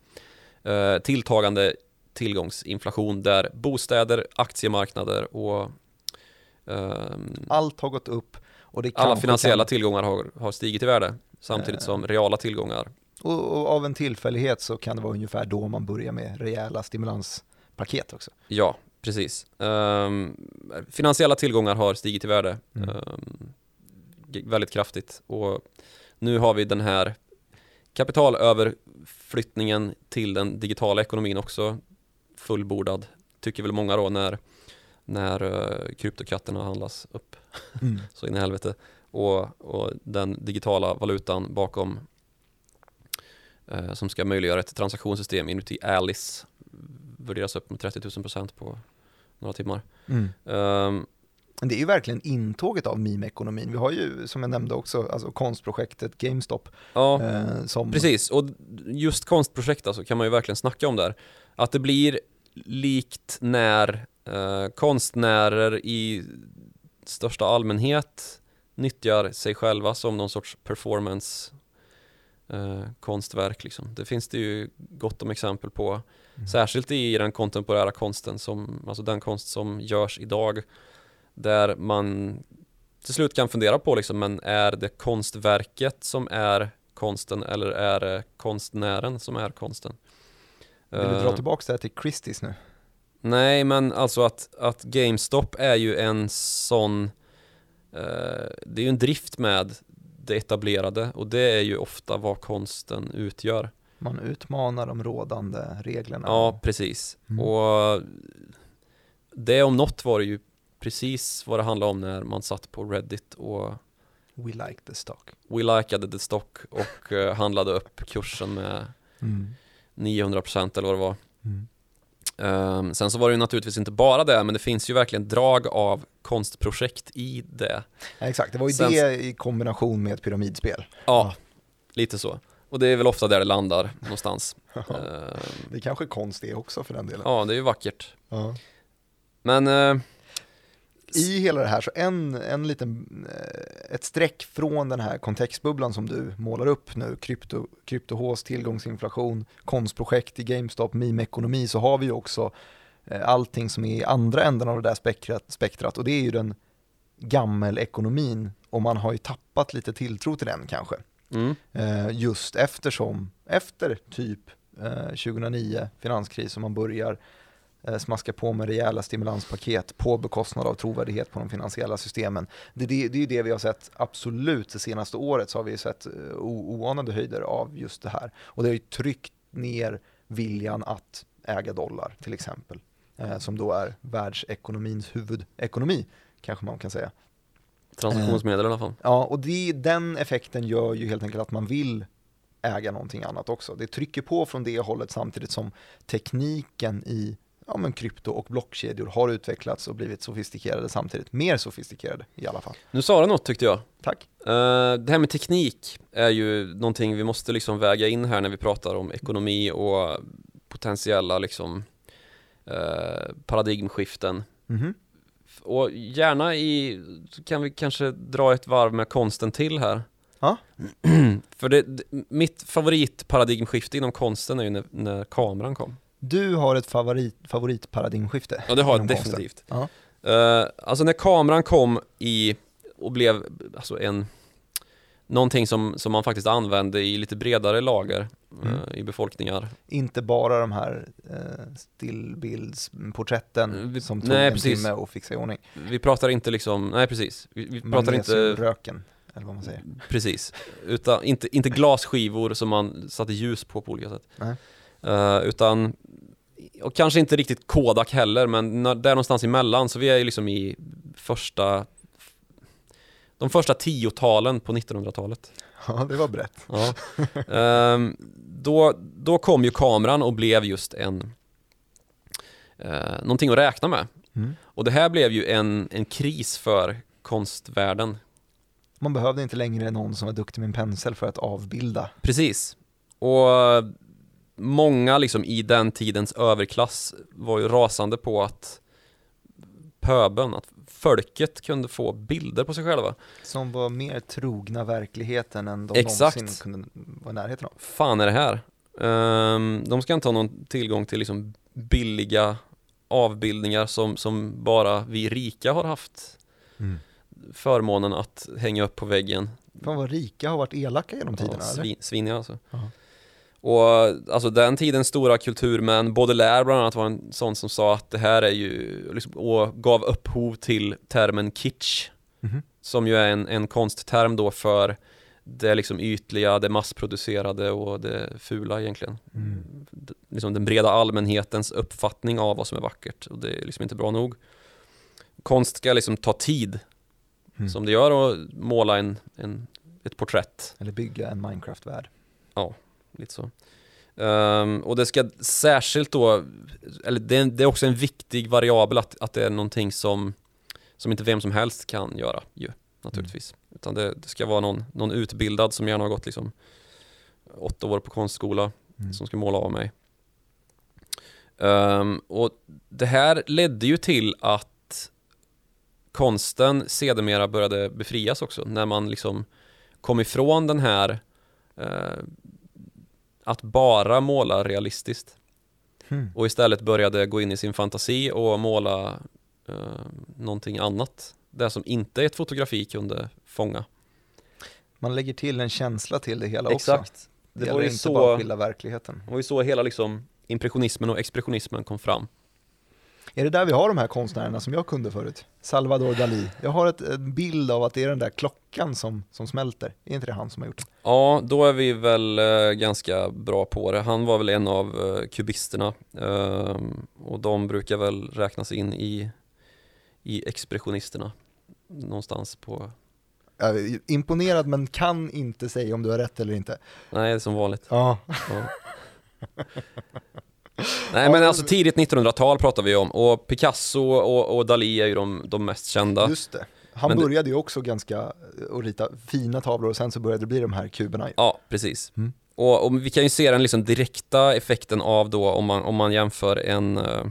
eh, tilltagande tillgångsinflation där bostäder, aktiemarknader och ehm, Allt har gått upp och det alla finansiella kan, tillgångar har, har stigit i värde samtidigt Eh. som reala tillgångar. och, och av en tillfällighet så kan det vara ungefär då man börjar med rejäla stimulanspaket också. Ja, precis. Ehm, finansiella tillgångar har stigit i värde Mm. g- väldigt kraftigt och nu har vi den här kapitalöverflyttningen till den digitala ekonomin också fullbordad, tycker väl många då när, när uh, kryptokatterna handlas upp. Mm. så in i helvete. Och, och den digitala valutan bakom eh, som ska möjliggöra ett transaktionssystem inuti Alice värderas upp med 30 000 procent på några timmar. Mm. Um, Det är ju verkligen intåget av meme-ekonomin. Vi har ju, som jag nämnde också, alltså konstprojektet GameStop. ja, Eh, som, precis. Och just konstprojekt alltså kan man ju verkligen snacka om där. Att det blir likt när eh, konstnärer i största allmänhet nyttjar sig själva som någon sorts performance eh, konstverk liksom. Det finns det ju gott om exempel på. Mm. Särskilt i den kontemporära konsten, som, alltså den konst som görs idag. Där man till slut kan fundera på liksom, men är det konstverket som är konsten eller är det konstnären som är konsten? Vill du dra Eh, tillbaka det här till Christies nu? Nej, men alltså att, att GameStop är ju en sån eh, Det är ju en drift med det etablerade och det är ju ofta vad konsten utgör. Man utmanar de rådande reglerna. Ja, precis. Mm. Och det om något var det ju precis vad det handlade om när man satt på Reddit och We like the stock. we likade the stock och eh, handlade upp kursen med Mm. 900% eller vad det var. Mm. Ehm, sen så var det ju naturligtvis inte bara det, men det finns ju verkligen drag av konstprojekt i det. Ja, exakt, det var ju Sen- det i kombination med ett pyramidspel. Ja, lite så. Och det är väl ofta där det landar någonstans. Ehm, Det är kanske konst det också för den delen. ja, det är ju vackert. Ja. Men eh, I hela det här så en, en liten, eh, ett streck från den här kontextbubblan som du målar upp nu, krypto, kryptohås, tillgångsinflation, konstprojekt i GameStop, meme-ekonomi, så har vi ju också eh, allting som är i andra änden av det där spektrat, spektrat och det är ju den gammelekonomin och man har ju tappat lite tilltro till den kanske mm, eh, just eftersom, efter typ eh, 2009 finanskris, som man börjar eh, smaska på med rejäla stimulanspaket på bekostnad av trovärdighet på de finansiella systemen. Det, det, det är ju det vi har sett absolut det senaste året, så har vi sett o- oanade höjder av just det här. Och det har ju tryckt ner viljan att äga dollar till exempel, eh, som då är världsekonomins huvudekonomi, kanske man kan säga transaktionsmedel i alla fall. Ja, och det, den effekten gör ju helt enkelt att man vill äga någonting annat också. Det trycker på från det hållet samtidigt som tekniken i ja, men krypto och blockkedjor har utvecklats och blivit sofistikerade samtidigt. Mer sofistikerade i alla fall. Nu sa du något tyckte jag. Tack. Eh, det här med teknik är ju någonting vi måste liksom väga in här när vi pratar om ekonomi och potentiella liksom eh, paradigmskiften. Mhm. Och gärna i, kan vi kanske dra ett varv med konsten till här. Ja. För det, mitt favoritparadigmskifte inom konsten är ju när, när kameran kom. Du har ett favorit, favoritparadigmskifte. Ja det har jag definitivt. Ja. Eh, alltså när kameran kom i och blev alltså en Någonting som, som man faktiskt använde i lite bredare lager Mm. eh, i befolkningar. Inte bara de här eh, stillbildsporträtten Vi- som tog nej, en precis. timme att fixa i ordning. Vi pratar inte liksom, nej precis. Vi, vi pratar inte, Magnesiumröken, eller vad man säger. precis. Utan, inte, inte glasskivor som man satte ljus på på olika sätt. Eh, utan, och kanske inte riktigt Kodak heller, men när, där någonstans emellan. Så vi är ju liksom i första, de första tiotalen på 1900-talet. Ja, det var brett. Ja. Ehm, då, då kom ju kameran och blev just en eh, någonting att räkna med. Mm. Och det här blev ju en, en kris för konstvärlden. Man behövde inte längre någon som var duktig med en pensel för att avbilda. Precis. Och många liksom i den tidens överklass var ju rasande på att pöbeln, att folket kunde få bilder på sig själva. Som var mer trogna verkligheten än de Exakt. någonsin kunde vara i närheten av. Fan är det här? Ehm, de ska inte ha någon tillgång till liksom billiga avbildningar som, som bara vi rika har haft förmånen att hänga upp på väggen. Fan vad rika har varit elaka genom tiderna Ja, eller? svin, sviniga alltså. Ja. Och alltså den tidens stora kulturmän, Baudelaire bland annat var en sån som sa att det här är ju, liksom, och gav upphov till termen kitsch, Mhm. som ju är en, en konstterm då för det liksom ytliga, det massproducerade och det fula egentligen. Mm. D- Liksom den breda allmänhetens uppfattning av vad som är vackert och det är liksom inte bra nog. Konst ska liksom ta tid Mm. som det gör att måla en, en, ett porträtt. Eller bygga en Minecraft-värld. Lite så. Ehm, och det ska särskilt då, eller det är, det är också en viktig variabel att, att det är någonting som, som inte vem som helst kan göra ju, naturligtvis. Utan det, det ska vara någon, någon utbildad som gärna har gått liksom åtta år på konstskola Mm. som ska måla av mig. Ehm, och det här ledde ju till att konsten sedermera började befrias också när man liksom kom ifrån den här eh, att bara måla realistiskt Hmm. och istället började gå in i sin fantasi och måla eh, någonting annat. Det som inte ett fotografi kunde fånga. Man lägger till en känsla till det hela också. Exakt. Det, Det var ju inte så- bara att skilja verkligheten. Det var ju så hela liksom impressionismen och expressionismen kom fram. Är det där vi har de här konstnärerna som jag kunde förut? Salvador Dalí. Jag har ett, en bild av att det är den där klockan som, som smälter. Är inte det han som har gjort det? Ja, då är vi väl eh, ganska bra på det. Han var väl en av eh, kubisterna ehm, och de brukar väl räknas in i, i expressionisterna någonstans på, Jag är imponerad men kan inte säga om du har rätt eller inte. nej det är som vanligt. Ja, Ja. Nej men alltså tidigt 1900-tal pratar vi om och Picasso och, och Dalí är ju de, de mest kända. just det. Han Men började ju också ganska eh, att rita fina tavlor och sen så började det bli de här kuberna. Ja, precis. Mm. Och, och vi kan ju se den liksom direkta effekten av då om man, om man jämför en, eh,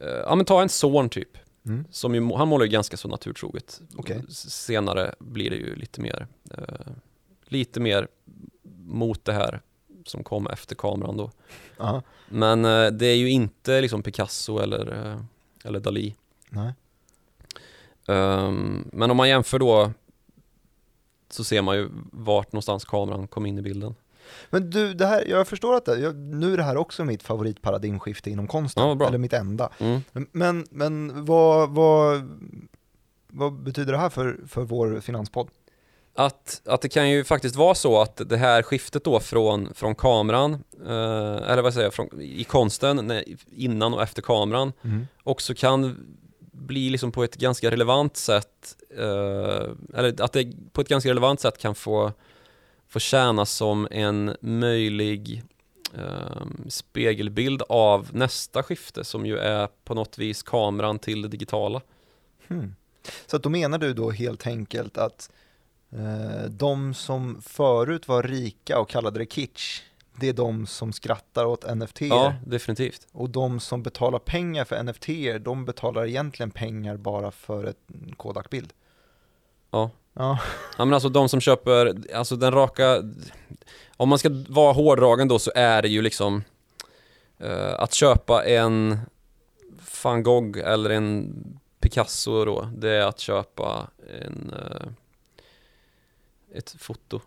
eh, ja men ta en son typ. Mm. Som ju, han målar ju ganska så naturtroget. S- Senare blir det ju lite mer, eh, lite mer mot det här som kom efter kameran då. Ja, Men eh, det är ju inte liksom Picasso eller, eh, eller Dalí. nej. Ehm, men om man jämför då så ser man ju vart någonstans kameran kom in i bilden. Men du, det här, jag förstår att det, jag, nu är det här också mitt favoritparadigmskifte inom konsten. Ja, eller mitt enda. Mm. Men, men vad, vad, vad betyder det här för, för vår finanspodd? Att, att det kan ju faktiskt vara så att det här skiftet då från, från kameran, eh, eller vad säger jag, från, i konsten, innan och efter kameran, också kan bli liksom på ett ganska relevant sätt, eh, eller att det på ett ganska relevant sätt kan få, få tjäna som en möjlig eh, spegelbild av nästa skifte som ju är på något vis kameran till det digitala. Hmm. Så att då menar du då helt enkelt att de som förut var rika och kallade det kitsch, det är de som skrattar åt NFT Ja, definitivt. och de som betalar pengar för NFT, de betalar egentligen pengar bara för ett Kodak-bild. Ja. Ja, Ja men alltså de som köper, alltså den raka Om man ska vara hårdragen då så är det ju liksom eh, Att köpa en van Gogh eller en Picasso då Det är att köpa en eh, Ett foto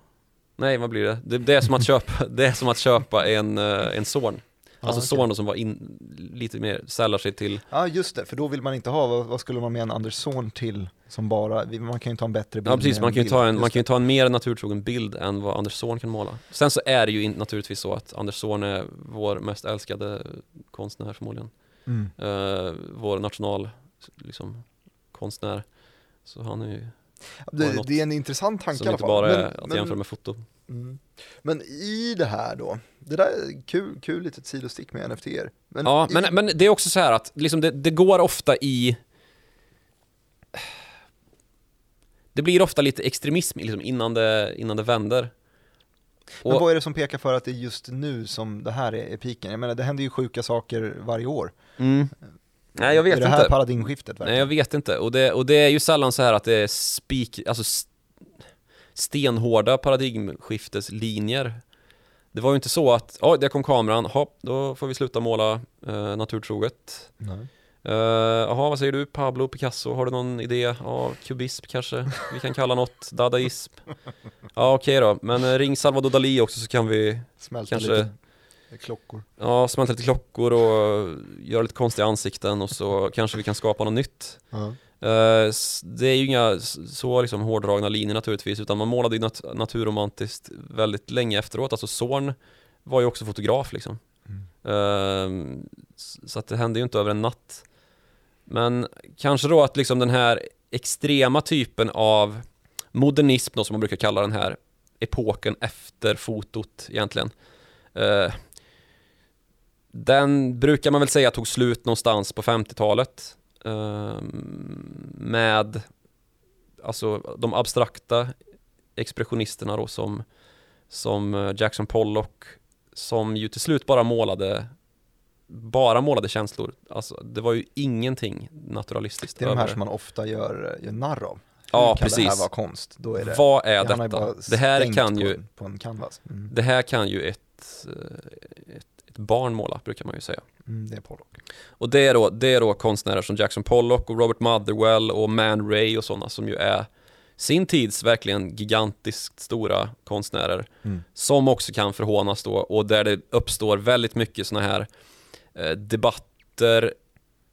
Nej vad blir det? det? Det är som att köpa, det är som att köpa en, eh, en Zorn Alltså okej. Zorn då som var in, lite mer, sällar sig till ja just det, för då vill man inte ha, vad, vad skulle man med en Anders Zorn till som bara, man kan ju ta en bättre bild Ja precis, man kan ju ta en, man kan ju ta en mer naturtrogen bild än vad Anders Zorn kan måla. Sen så är det ju in, naturligtvis så att Anders Zorn är vår mest älskade konstnär förmodligen. Mm. Eh, vår national, liksom, konstnär. Så han är ju, Det, något det är en intressant tanke som i alla inte fall. bara Men- är att men- jämföra med foto. Mm. Men i det här då, det där är kul, kul litet sidostick med NFT. Men Ja, i, men, men det är också så här att liksom det, det går ofta i Det blir ofta lite extremism liksom innan, det, innan det vänder. men Och, vad är det som pekar för att det är just nu som det här är, är piken? Jag menar, det händer ju sjuka saker varje år. mm. Nej jag vet är det här inte. paradigmskiftet verkligen? Nej jag vet inte, och det, och det är ju sällan så här att det är spik, alltså stenhårda paradigmskifteslinjer. Det var ju inte så att, ja där kom kameran, hopp, då får vi sluta måla eh, naturtroget. Nej. Eh, Jaha, vad säger du Pablo Picasso, har du någon idé? Ja, kubism kanske, vi kan kalla något, dadaism. Ja okej då, men eh, ring Salvador Dalí också så kan vi, Smälta Kanske- lite klockor. ja smälta lite klockor och göra lite konstiga ansikten och så kanske vi kan skapa något nytt Ja. Eh, s- Det är ju inga så liksom hårdragna linjer naturligtvis utan man målade ju nat- naturromantiskt väldigt länge efteråt. Alltså Zorn var ju också fotograf liksom. Mm. Eh, s- Så att det hände ju inte över en natt. Men kanske då att liksom den här extrema typen av modernism då, som man brukar kalla den här epoken efter fotot egentligen. Eh, den brukar man väl säga tog slut någonstans på 50-talet eh, med alltså de abstrakta expressionisterna då som, som eh, Jackson Pollock som ju till slut bara målade bara målade känslor. Alltså, det var ju ingenting naturalistiskt Det är de här över som man ofta gör, gör narr av. Ja, Hur kan precis. det här vara konst? Då är det, Vad är detta? Det här kan ju, en- på en canvas. Mm. det här kan ju ett, eh, ett, ett barn måla, brukar man ju säga. Mm, det är Pollock. Och det är, då, det är då konstnärer som Jackson Pollock och Robert Motherwell och Man Ray och sådana som ju är sin tids verkligen gigantiskt stora konstnärer Mm. som också kan förhånas då och där det uppstår väldigt mycket sådana här eh, debatter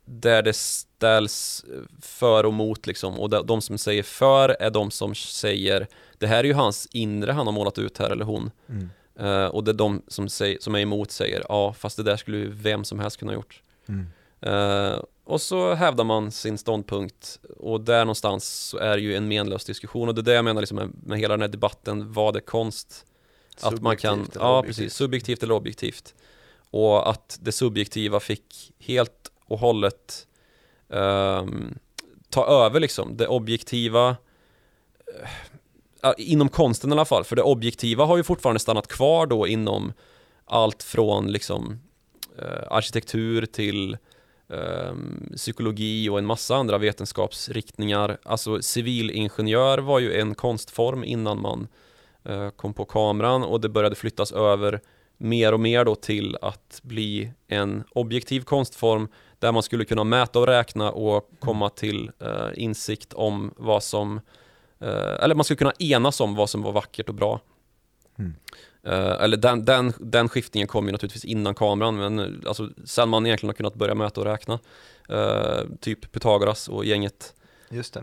där det ställs eh, för och mot liksom och de, de som säger för är de som säger det här är ju hans inre han har målat ut här eller hon Mm. Eh, och det är de som, säger, som är emot säger ja fast det där skulle ju vem som helst kunna ha gjort Mm. Eh, och så hävdar man sin ståndpunkt och där någonstans så är det ju en menlös diskussion och det är det jag menar liksom med, med hela den här debatten, vad är konst? Att man kan, Subjektivt ja objektivt. precis, subjektivt eller objektivt. Och att det subjektiva fick helt och hållet ehm, ta över liksom. Det objektiva, eh, inom konsten i alla fall, för det objektiva har ju fortfarande stannat kvar då inom allt från liksom eh, arkitektur till eh, psykologi och en massa andra vetenskapsriktningar. Alltså civilingenjör var ju en konstform innan man eh, kom på kameran och det började flyttas över mer och mer då till att bli en objektiv konstform där man skulle kunna mäta och räkna och komma till eh, insikt om vad som eh, eller man skulle kunna enas om vad som var vackert och bra. Mm. Eh, eller den, den, den skiftningen kom ju naturligtvis innan kameran men eh, alltså, sen man egentligen har kunnat börja mäta och räkna. Eh, typ Pythagoras och gänget.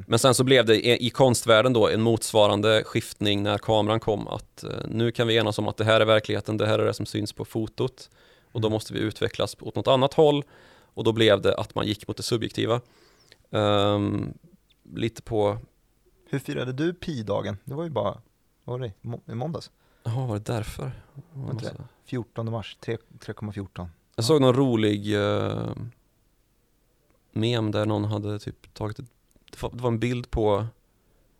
Men sen så blev det i, konstvärlden då en motsvarande skiftning när kameran kom att eh, nu kan vi enas om att det här är verkligheten, det här är det som syns på fotot och då Mm. måste vi utvecklas åt något annat håll och då blev det att man gick mot det subjektiva. Ehm, lite på, Hur firade du pi-dagen? Det var ju bara, vad var det, Må- i måndags? jaha var det därför? Var det? 14 mars, 3 3,14. Jag såg någon rolig uh, mem där någon hade typ tagit ett, det var- en bild på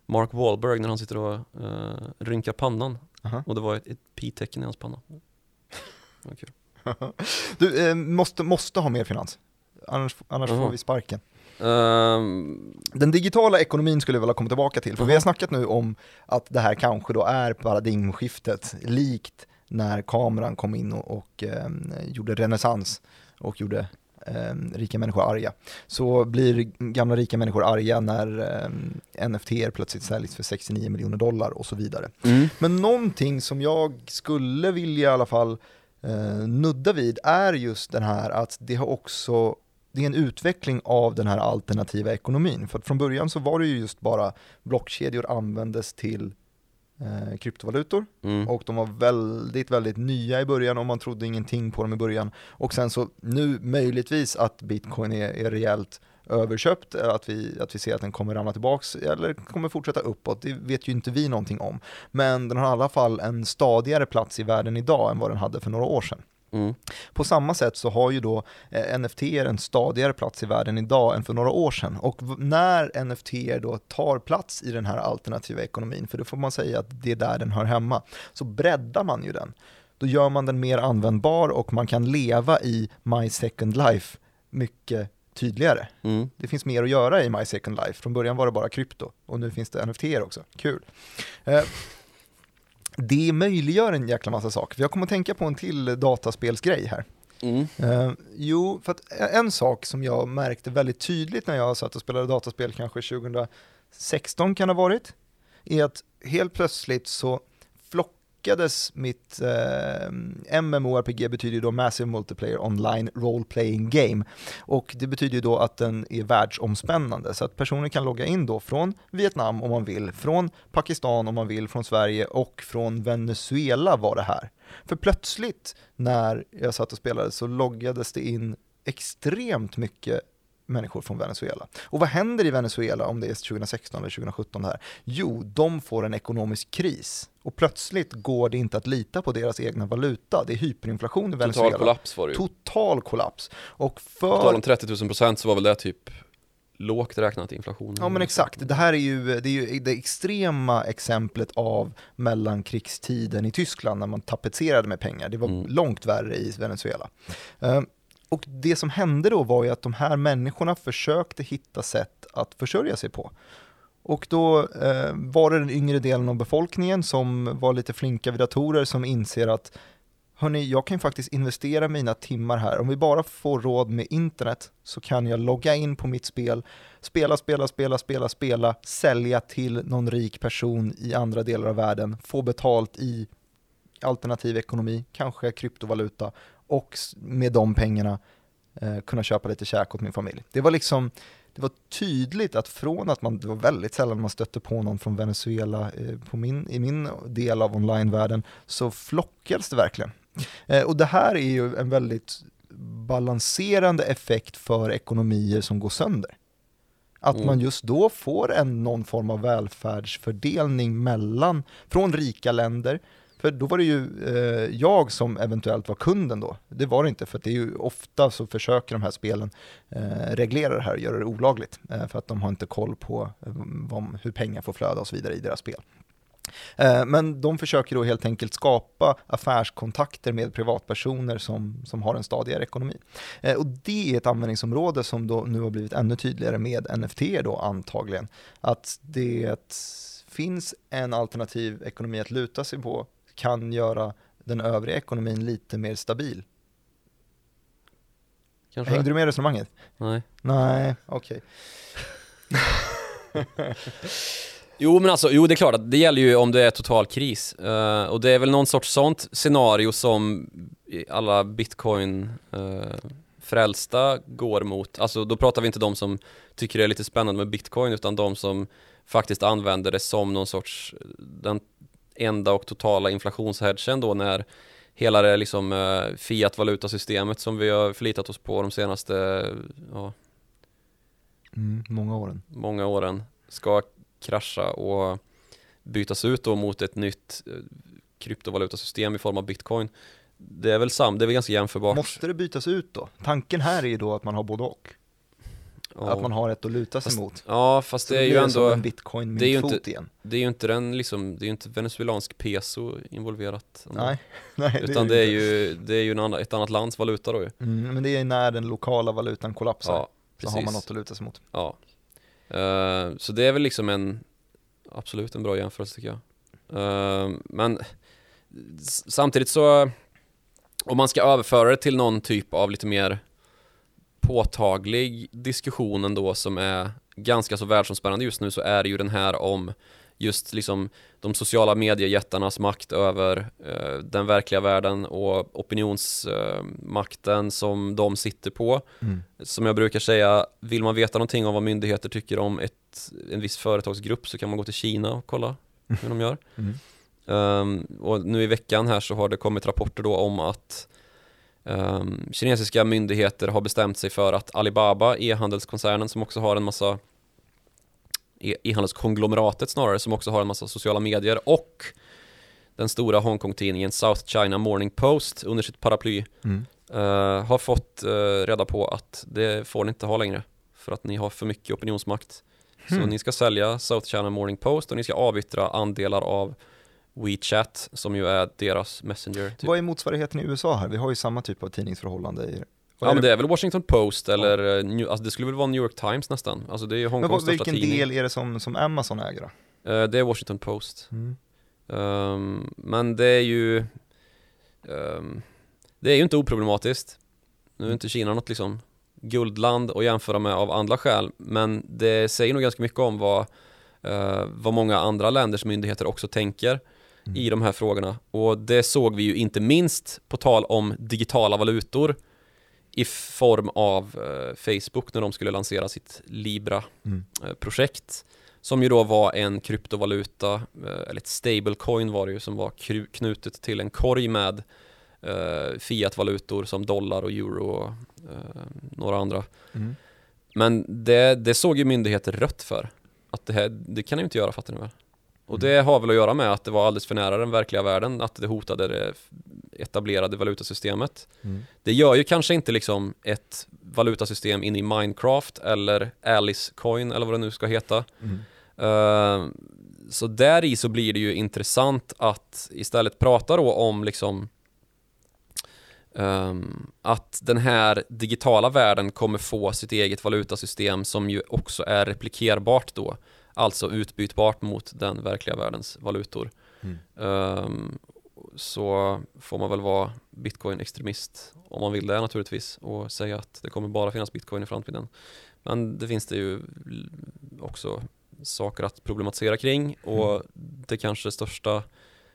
Mark Wahlberg när han sitter och uh, rynkar pannan Aha. och det var ett, ett pi-tecken i hans panna. Kul. Du, eh, måste, måste ha mer finans. Annars, annars Jaha. får vi sparken. Ehm, Den digitala ekonomin skulle jag vilja komma tillbaka till, för vi Jaha. har snackat nu om att det här kanske då är paradigmskiftet, likt när kameran kom in och, och eh, gjorde renässans och gjorde eh, rika människor arga. Så blir gamla rika människor arga när eh, NFT plötsligt säljs för 69 miljoner dollar och så vidare. mm. Men någonting som jag skulle vilja i alla fall eh, nudda vid är just den här att det har också det är en utveckling av den här alternativa ekonomin. För från början så var det ju just bara blockkedjor användes till eh, kryptovalutor Mm. och de var väldigt, väldigt nya i början och man trodde ingenting på dem i början. Och sen så nu möjligtvis att bitcoin är, är rejält överköpt, eh, att vi, att vi ser att den kommer ramla tillbaks eller kommer fortsätta uppåt, det vet ju inte vi någonting om. Men den har i alla fall en stadigare plats i världen idag än vad den hade för några år sedan. Mm. På samma sätt så har ju då eh, NFT en stadigare plats i världen idag än för några år sedan. Och när NFT då tar plats i den här alternativa ekonomin, för det får man säga att det är där den hör hemma, så breddar man ju den. Då gör man den mer användbar och man kan leva i My Second Life mycket tydligare. Mm. Det finns mer att göra i My Second Life. Från början var det bara krypto och nu finns det NFT också. Kul. Eh, det möjliggör en jäkla massa saker. Jag kommer att tänka på en till dataspelsgrej här. Mm. Eh, jo, för att en sak som jag märkte väldigt tydligt när jag satt och spelade dataspel, kanske 2016 kan det ha varit, är att helt plötsligt så lyckades mitt eh, MMORPG betyder ju då Massive Multiplayer Online Role Playing Game och det betyder ju då att den är världsomspännande så att personer kan logga in då från Vietnam om man vill, från Pakistan om man vill, från Sverige och från Venezuela var det här. För plötsligt när jag satt och spelade så loggades det in extremt mycket människor från Venezuela. Och vad händer i Venezuela om det är 2016 eller 2017 det här? Jo, de får en ekonomisk kris och plötsligt går det inte att lita på deras egna valuta. Det är hyperinflation i Venezuela. Total kollaps var det ju. Total kollaps. Och för... om 30 000 procent så var väl det typ lågt räknat inflation. Ja men exakt, det här är ju det, är ju det extrema exemplet av mellankrigstiden i Tyskland när man tapetserade med pengar. Det var Mm. långt värre i Venezuela. Eh, Och det som hände då var ju att de här människorna försökte hitta sätt att försörja sig på. Och då eh, var det den yngre delen av befolkningen som var lite flinka vid datorer som inser att hörni, jag kan ju faktiskt investera mina timmar här. Om vi bara får råd med internet så kan jag logga in på mitt spel, spela, spela, spela, spela, spela, sälja till någon rik person i andra delar av världen, få betalt i alternativ ekonomi, kanske kryptovaluta och med de pengarna eh, kunna köpa lite käk åt min familj. Det var liksom det var tydligt att från att man, det var väldigt sällan man stötte på någon från Venezuela eh, på min, i min del av onlinevärlden, så flockades det verkligen. Eh, och det här är ju en väldigt balanserande effekt för ekonomier som går sönder. Att Mm. man just då får en någon form av välfärdsfördelning mellan, från rika länder, för då var det ju eh, jag som eventuellt var kunden då. Det var det inte, för det är ju ofta så försöker de här spelen eh, reglera det här och göra det olagligt, eh, för att de har inte koll på eh, vad, hur pengar får flöda och så vidare i deras spel. Eh, men de försöker då helt enkelt skapa affärskontakter med privatpersoner som, som har en stadigare ekonomi. Eh, och det är ett användningsområde som då nu har blivit ännu tydligare med NFT då antagligen. Att det finns en alternativ ekonomi att luta sig på kan göra den övriga ekonomin lite mer stabil. Kanske? Hängde du med i resonemanget? Nej. Nej, okej. Jo men alltså, jo det är klart att det gäller ju om det är total kris. Eh, och det är väl någon sorts sånt scenario som alla bitcoin eh, frälsta går mot. Alltså då pratar vi inte de som tycker det är lite spännande med bitcoin utan de som faktiskt använder det som någon sorts den enda och totala inflationshedgen då när hela det liksom eh, fiat-valutasystemet som vi har förlitat oss på de senaste ja, Mm, många åren. många åren ska krascha och bytas ut då mot ett nytt eh, kryptovalutasystem i form av bitcoin. Det är väl sam, det är väl ganska jämförbart. Måste det bytas ut då? Tanken här är ju då att man har både och. Ja. Att man har ett att luta sig Fast- mot. ja, fast Så det är ju ändå, en bitcoin det är ju inte- igen. det är ju inte den liksom, det är ju inte venezuelansk peso involverat. ändå. Nej, nej Utan det är inte. ju, det är ju en annan, ett annat lands valuta då ju. Mm, men det är när den lokala valutan kollapsar. Ja, så precis. har man något att luta sig mot. Ja. Eh, så det är väl liksom en, absolut en bra jämförelse tycker jag. Eh, men samtidigt så, om man ska överföra det till någon typ av lite mer påtaglig diskussion ändå som är ganska så världsomspännande just nu så är det ju den här om just liksom de sociala mediejättarnas makt över eh, den verkliga världen och opinionsmakten som de sitter på. Mm. Som jag brukar säga, vill man veta någonting om vad myndigheter tycker om ett, en viss företagsgrupp så kan man gå till Kina och kolla hur de gör. Mm. Ehm, och nu i veckan här så har det kommit rapporter då om att ehm, kinesiska myndigheter har bestämt sig för att Alibaba, e-handelskoncernen som också har en massa e- e-handelskonglomeratet snarare som också har en massa sociala medier och den stora Hongkong-tidningen South China Morning Post under sitt paraply Mm. eh, har fått eh, reda på att det får ni inte ha längre för att ni har för mycket opinionsmakt. Så Hmm. ni ska sälja South China Morning Post och ni ska avyttra andelar av WeChat som ju är deras Messenger. Typ. Vad är motsvarigheten i USA här? Vi har ju samma typ av tidningsförhållande i vad Ja men det är väl Washington Post eller eh, New, alltså det skulle väl vara New York Times nästan. Alltså det är ju Men Hongkongs vad, vilken tidning. del är det som, som Amazon äger då? Eh, det är Washington Post. Mm. Ehm, men det är ju ehm, Det är ju inte oproblematiskt Nu är inte Kina något liksom guldland att jämföra med av andra skäl Men det säger nog ganska mycket om vad eh, Vad många andra länders myndigheter också tänker Mm. I de här frågorna Och det såg vi ju inte minst på tal om digitala valutor I form av eh, Facebook när de skulle lansera sitt Libra Mm. eh, som ju då var en kryptovaluta, eh, eller ett stablecoin var det ju som var knutet till en korg med eh, fiatvalutor som dollar och euro och eh, några andra. Mm. Men det, det såg ju myndigheter rött för. Att det här, det kan ju inte göra fattar ni väl? Och det har väl att göra med att det var alldeles för nära den verkliga världen, att det hotade det etablerade valutasystemet. Mm. Det gör ju kanske inte liksom ett valutasystem in i Minecraft eller Alice Coin eller vad det nu ska heta. Mm. Uh, så där i så blir det ju intressant att istället prata då om liksom um, att den här digitala världen kommer få sitt eget valutasystem som ju också är replikerbart då. Alltså utbytbart mot den verkliga världens valutor. Mm. Um, så får man väl vara bitcoin-extremist om man vill det naturligtvis och säga att det kommer bara finnas bitcoin i framtiden. Men det finns det ju också saker att problematisera kring och Mm. det kanske största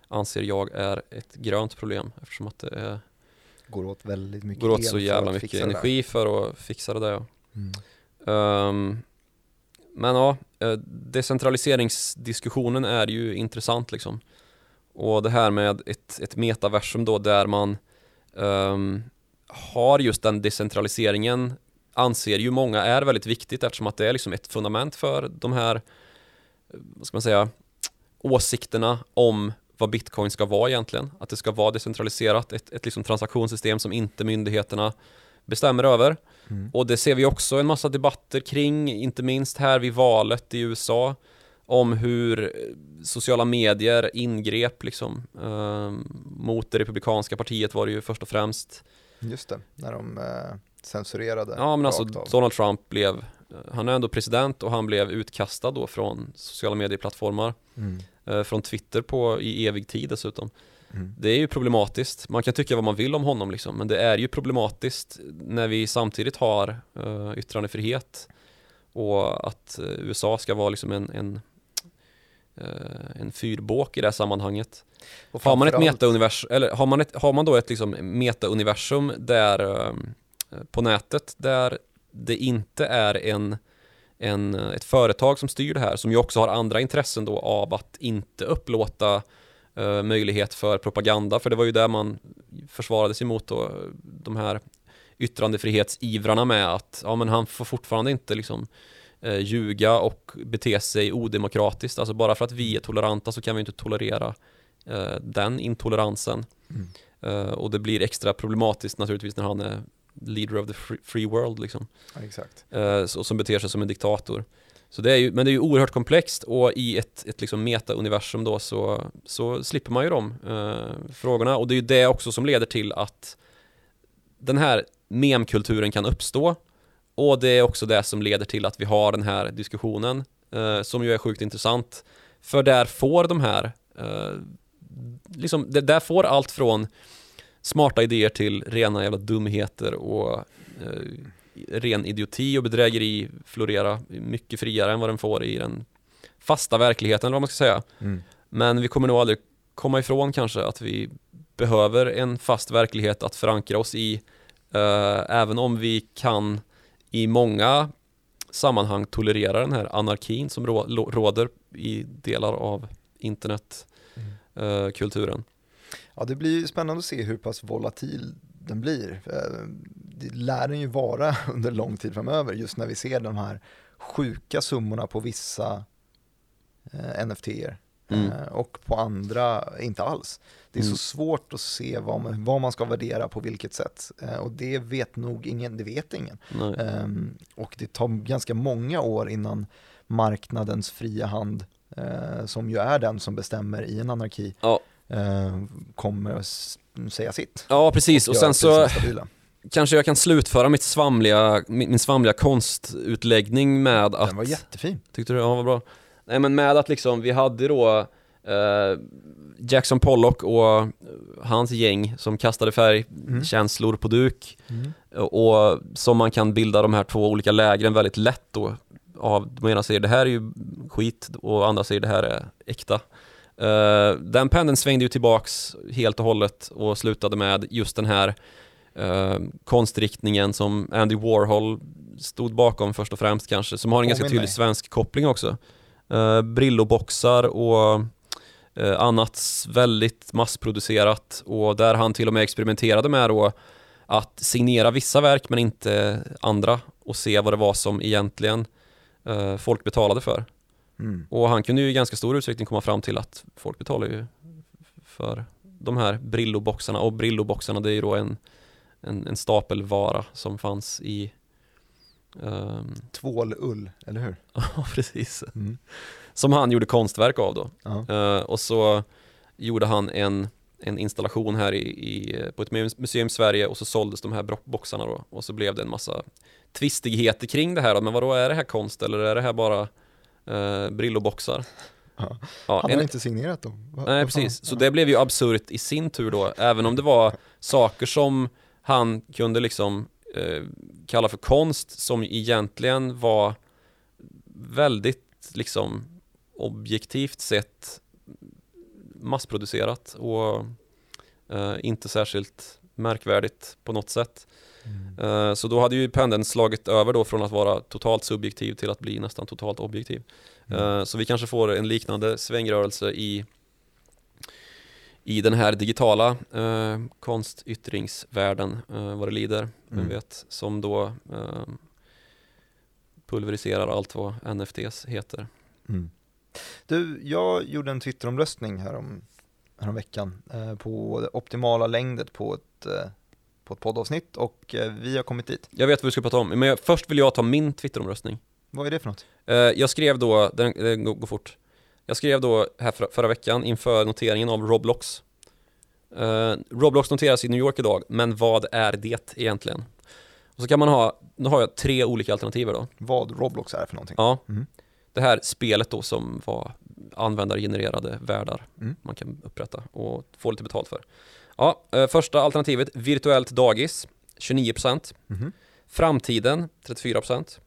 anser jag är ett grönt problem eftersom att det är, Går åt väldigt mycket går åt så jävla mycket energi för att fixa det där. Ja. Mm. Ehm, men ja, eh, decentraliseringsdiskussionen är ju intressant liksom. Och det här med ett, ett metaversum då där man um, har just den decentraliseringen anser ju många är väldigt viktigt eftersom att det är liksom ett fundament för de här, vad ska man säga, åsikterna om vad bitcoin ska vara egentligen. Att det ska vara decentraliserat, ett, ett liksom transaktionssystem som inte myndigheterna bestämmer över. Mm. Och det ser vi också en massa debatter kring, inte minst här vid valet i USA om hur eh, sociala medier ingrep liksom ehm, mot det republikanska partiet var det ju först och främst. Just det, när de eh, censurerade Ja men alltså av. Donald Trump blev, eh, han är ändå president och han blev utkastad då från sociala medieplattformar, Mm. eh, från Twitter på i evig tid dessutom. Mm. Det är ju problematiskt. Man kan tycka vad man vill om honom liksom, men det är ju problematiskt när vi samtidigt har uh, yttrandefrihet och att eh, USA ska vara liksom en, en, eh, en fyrbåk i det här sammanhanget. Och Har man ett metauniversum, eller har man, ett, har man då ett liksom metauniversum där eh, på nätet där det inte är en, en, ett företag som styr det här som ju också har andra intressen då av att inte upplåta möjlighet för propaganda för det var ju där man försvarade sig mot då, de här yttrandefrihetsivrarna med att ja men han får fortfarande inte liksom eh, ljuga och bete sig odemokratiskt alltså bara för att vi är toleranta så kan vi inte tolerera eh, den intoleransen Mm. Eh, och det blir extra problematiskt naturligtvis när han är leader of the free, free world liksom Ja, exakt. eh, så, som beter sig som en diktator. Så det är ju, men det är ju oerhört komplext och i ett, ett liksom meta-universum då så, så slipper man ju de eh, frågorna. Och det är ju det också som leder till att den här memkulturen kan uppstå. Och det är också det som leder till att vi har den här diskussionen eh, som ju är sjukt intressant. För där får de här eh, liksom, det, där får allt från smarta idéer till rena jävla dumheter och eh, ren idioti och bedrägeri florera mycket friare än vad den får i den fasta verkligheten eller vad man ska säga. Mm. Men vi kommer nog aldrig komma ifrån kanske att vi behöver en fast verklighet att förankra oss i eh, även om vi kan i många sammanhang tolerera den här anarkin som rå- råder i delar av internetkulturen. Ja, det blir spännande att se hur pass volatil den blir. Eh, Det lär den ju vara under lång tid framöver, just när vi ser de här sjuka summorna på vissa eh, NFT-er Mm. eh, och på andra inte alls. Det är Mm. så svårt att se vad man, vad man ska värdera på vilket sätt och det vet nog ingen, det vet ingen. Ehm, och det tar ganska många år innan marknadens fria hand, som ju är den som bestämmer i en anarki, Ja. eh, kommer säga sitt. Ja, precis. Och göra sen så kanske jag kan slutföra mitt svamliga, min, svamliga konstutläggning med att Den var jättefin. Tyckte du? Ja, vad bra. Nej men med att liksom, vi hade då eh, Jackson Pollock och eh, hans gäng som kastade färgkänslor på duk Mm. och som man kan bilda de här två olika lägren väldigt lätt då av, de ena säger det här är ju skit och andra säger det här är äkta. Eh, den pendeln svängde ju tillbaks helt och hållet och slutade med just den här eh, konstriktningen som Andy Warhol stod bakom först och främst kanske, som har en ganska Påminn tydlig svensk koppling också. Uh, Brilloboxar och eh, annat väldigt massproducerat och där han till och med experimenterade med då att signera vissa verk men inte andra och se vad det var som egentligen folk betalade för. Mm. Och han kunde ju i ganska stor utsträckning komma fram till att folk betalar ju för de här Brillo-boxarna och Brillo-boxarna det är ju då en, en, en stapelvara som fanns i ehm, Tvålull, eller hur? Ja, precis. Mm. Som han gjorde konstverk av då. Eh, och så gjorde han en, en installation här i, i, på ett mu- museum i Sverige och så såldes de här boxarna då. Och så blev det en massa tvistigheter kring det här då. Men vad då är det här konst eller är det här bara eh, Brillo-boxar? Ja. Ja, Hade han inte signerat dem? Va- Nej precis, så det blev ju absurt i sin tur då, även om det var saker som han kunde liksom eh, kalla för konst som egentligen var väldigt liksom objektivt sett massproducerat och eh, inte särskilt märkvärdigt på något sätt. Mm. Eh, Så då hade ju pendeln slagit över då från att vara totalt subjektiv till att bli nästan totalt objektiv. Mm. Eh, Så vi kanske får en liknande svängrörelse i, i den här digitala eh, konstyttringsvärlden eh, vad det lider, vem Mm. vet, som då eh, pulveriserar allt vad NFTs heter. Mm. Du, jag gjorde en Twitteromröstning härom, härom veckan eh, på det optimala längdet på ett, eh, på ett poddavsnitt och eh, vi har kommit dit. Jag vet vad vi ska prata om, men jag, först vill jag ta min Twitteromröstning. Vad är det för något? Eh, Jag skrev då, den, den går, fort Jag skrev då här förra, förra veckan inför noteringen av Roblox Eh, Roblox noteras i New York idag, men vad är det egentligen? Och så kan man ha, nu har jag tre olika alternativ då Vad Roblox är för någonting? Ja, Mm. det här spelet då som var användargenererade världar Mm. man kan upprätta och få lite betalt för Ja, eh, första alternativet, virtuellt dagis 29% Mhm. Framtiden 34%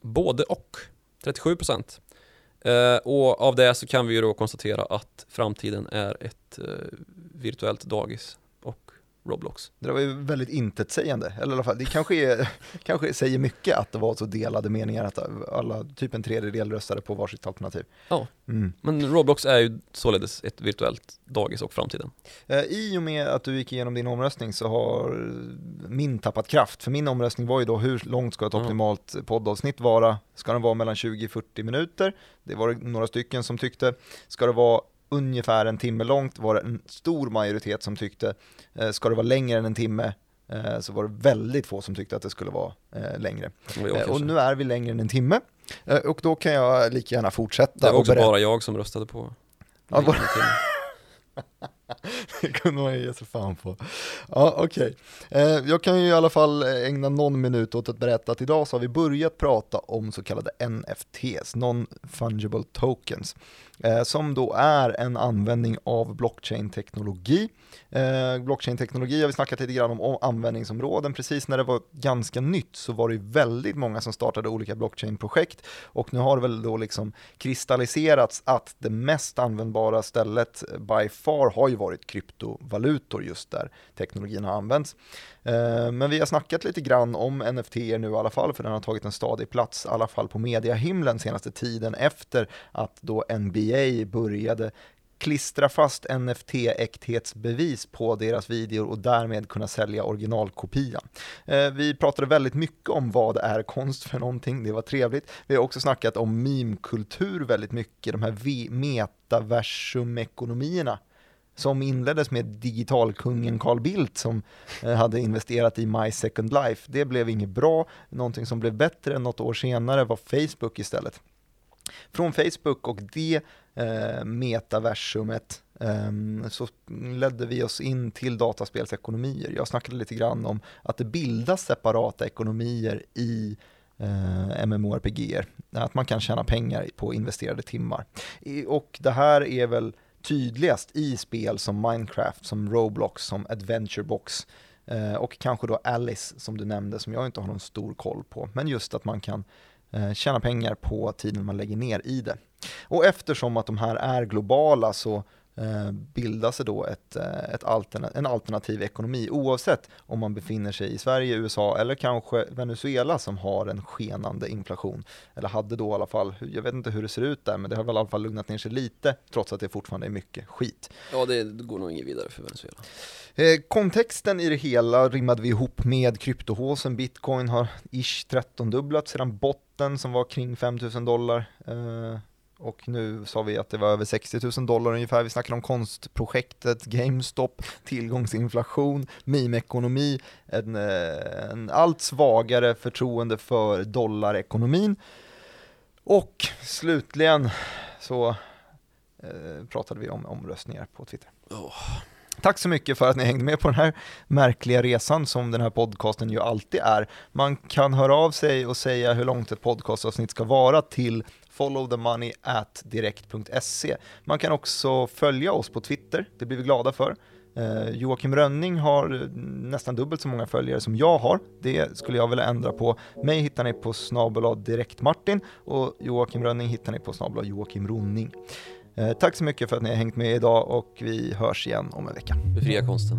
Både och 37% eh, Och av det så kan vi ju då konstatera att framtiden är ett eh, virtuellt dagis och Roblox Det var ju väldigt intetsägande, eller i alla fall, det kanske, är, kanske säger mycket att det var så delade meningar att alla, typ en tredjedel röstade på varsitt alternativ. Ja. Mm. Men Roblox är ju således ett virtuellt dagis och framtiden Eh, I och med att du gick igenom din omröstning så har min tappat kraft, för min omröstning var ju då hur långt ska ett optimalt poddavsnitt vara? Ska den vara mellan 20-40 minuter? Det var det några stycken som tyckte. Ska det vara ungefär en timme långt? Var det en stor majoritet som tyckte. Eh, Ska det vara längre än en timme? Eh, Så var det väldigt få som tyckte att det skulle vara eh, längre. Och Eh, Och nu är vi längre än en timme. Eh, Och då kan jag lika gärna fortsätta. Det var också bara jag som röstade på Ja, timmar. Det kunde man ju ge sig fan på. Ja, okej. Eh, jag kan ju i alla fall eh, ägna någon minut åt att berätta att idag så har vi börjat prata om så kallade NFTs, Non-Fungible Tokens, eh, som då är en användning av blockchain-teknologi. Eh, blockchain-teknologi har vi snackat lite grann om, om användningsområden. Precis när det var ganska nytt så var det väldigt många som startade olika blockchain-projekt och nu har det väl då liksom kristalliserats att det mest användbara stället eh, by far har ju varit kryptovalutor just där teknologin har använts. Eh, men vi har snackat lite grann om NFT nu i alla fall, för den har tagit en stadig plats, i alla fall på mediahimlen senaste tiden efter att då NBA började klistra fast NFT-äkthetsbevis på deras videor och därmed kunna sälja originalkopian. Eh, vi pratade väldigt mycket om vad är konst för någonting, det var trevligt. Vi har också snackat om meme-kultur väldigt mycket, de här metaversum-ekonomierna som inleddes med digitalkungen Carl Bildt som eh, hade investerat i My Second Life. Det blev inget bra, någonting som blev bättre något år senare var Facebook istället. Från Facebook och det eh, metaversumet ehm, så ledde vi oss in till dataspelsekonomier. Jag snackade lite grann om att det bildas separata ekonomier i eh, MMORPG, att man kan tjäna pengar på investerade timmar. Och det här är väl tydligast i spel som Minecraft, som Roblox, som Adventurebox eh, och kanske då Alice som du nämnde som jag inte har någon stor koll på. Men just att man kan eh, tjäna pengar på tiden man lägger ner i det. Och eftersom att de här är globala så eh, bildas det då ett, eh, ett alterna- en alternativ ekonomi oavsett om man befinner sig i Sverige, USA eller kanske Venezuela som har en skenande inflation. Eller hade då i alla fall, jag vet inte hur det ser ut där men det har väl i alla fall lugnat ner sig lite trots att det fortfarande är mycket skit. Ja, det går nog inget vidare för Venezuela Eh, kontexten i det hela rimmade vi ihop med kryptohåsen. Bitcoin har ish 13-dubblat sedan botten som var kring 5000 dollar. Eh, och nu sa vi att det var över 60 000 dollar ungefär. Vi snackar om konstprojektet, GameStop, tillgångsinflation, meme-ekonomi, en, eh, en allt svagare förtroende för dollarekonomin. Och slutligen så eh, pratade vi om omröstningar på Twitter. Oh. Tack så mycket för att ni hängde med på den här märkliga resan som den här podcasten ju alltid är. Man kan höra av sig och säga hur långt ett podcastavsnitt ska vara till followthemoney.direkt.se. Man kan också följa oss på Twitter, det blir vi glada för. Eh, Joakim Rönning har eh, nästan dubbelt så många följare som jag har. Det skulle jag vilja ändra på. Mig hittar ni på snabel direktmartin och Joakim Rönning hittar ni på snabel Joakim Ronning. Eh, tack så mycket för att ni har hängt med idag och vi hörs igen om en vecka. Befria konsten.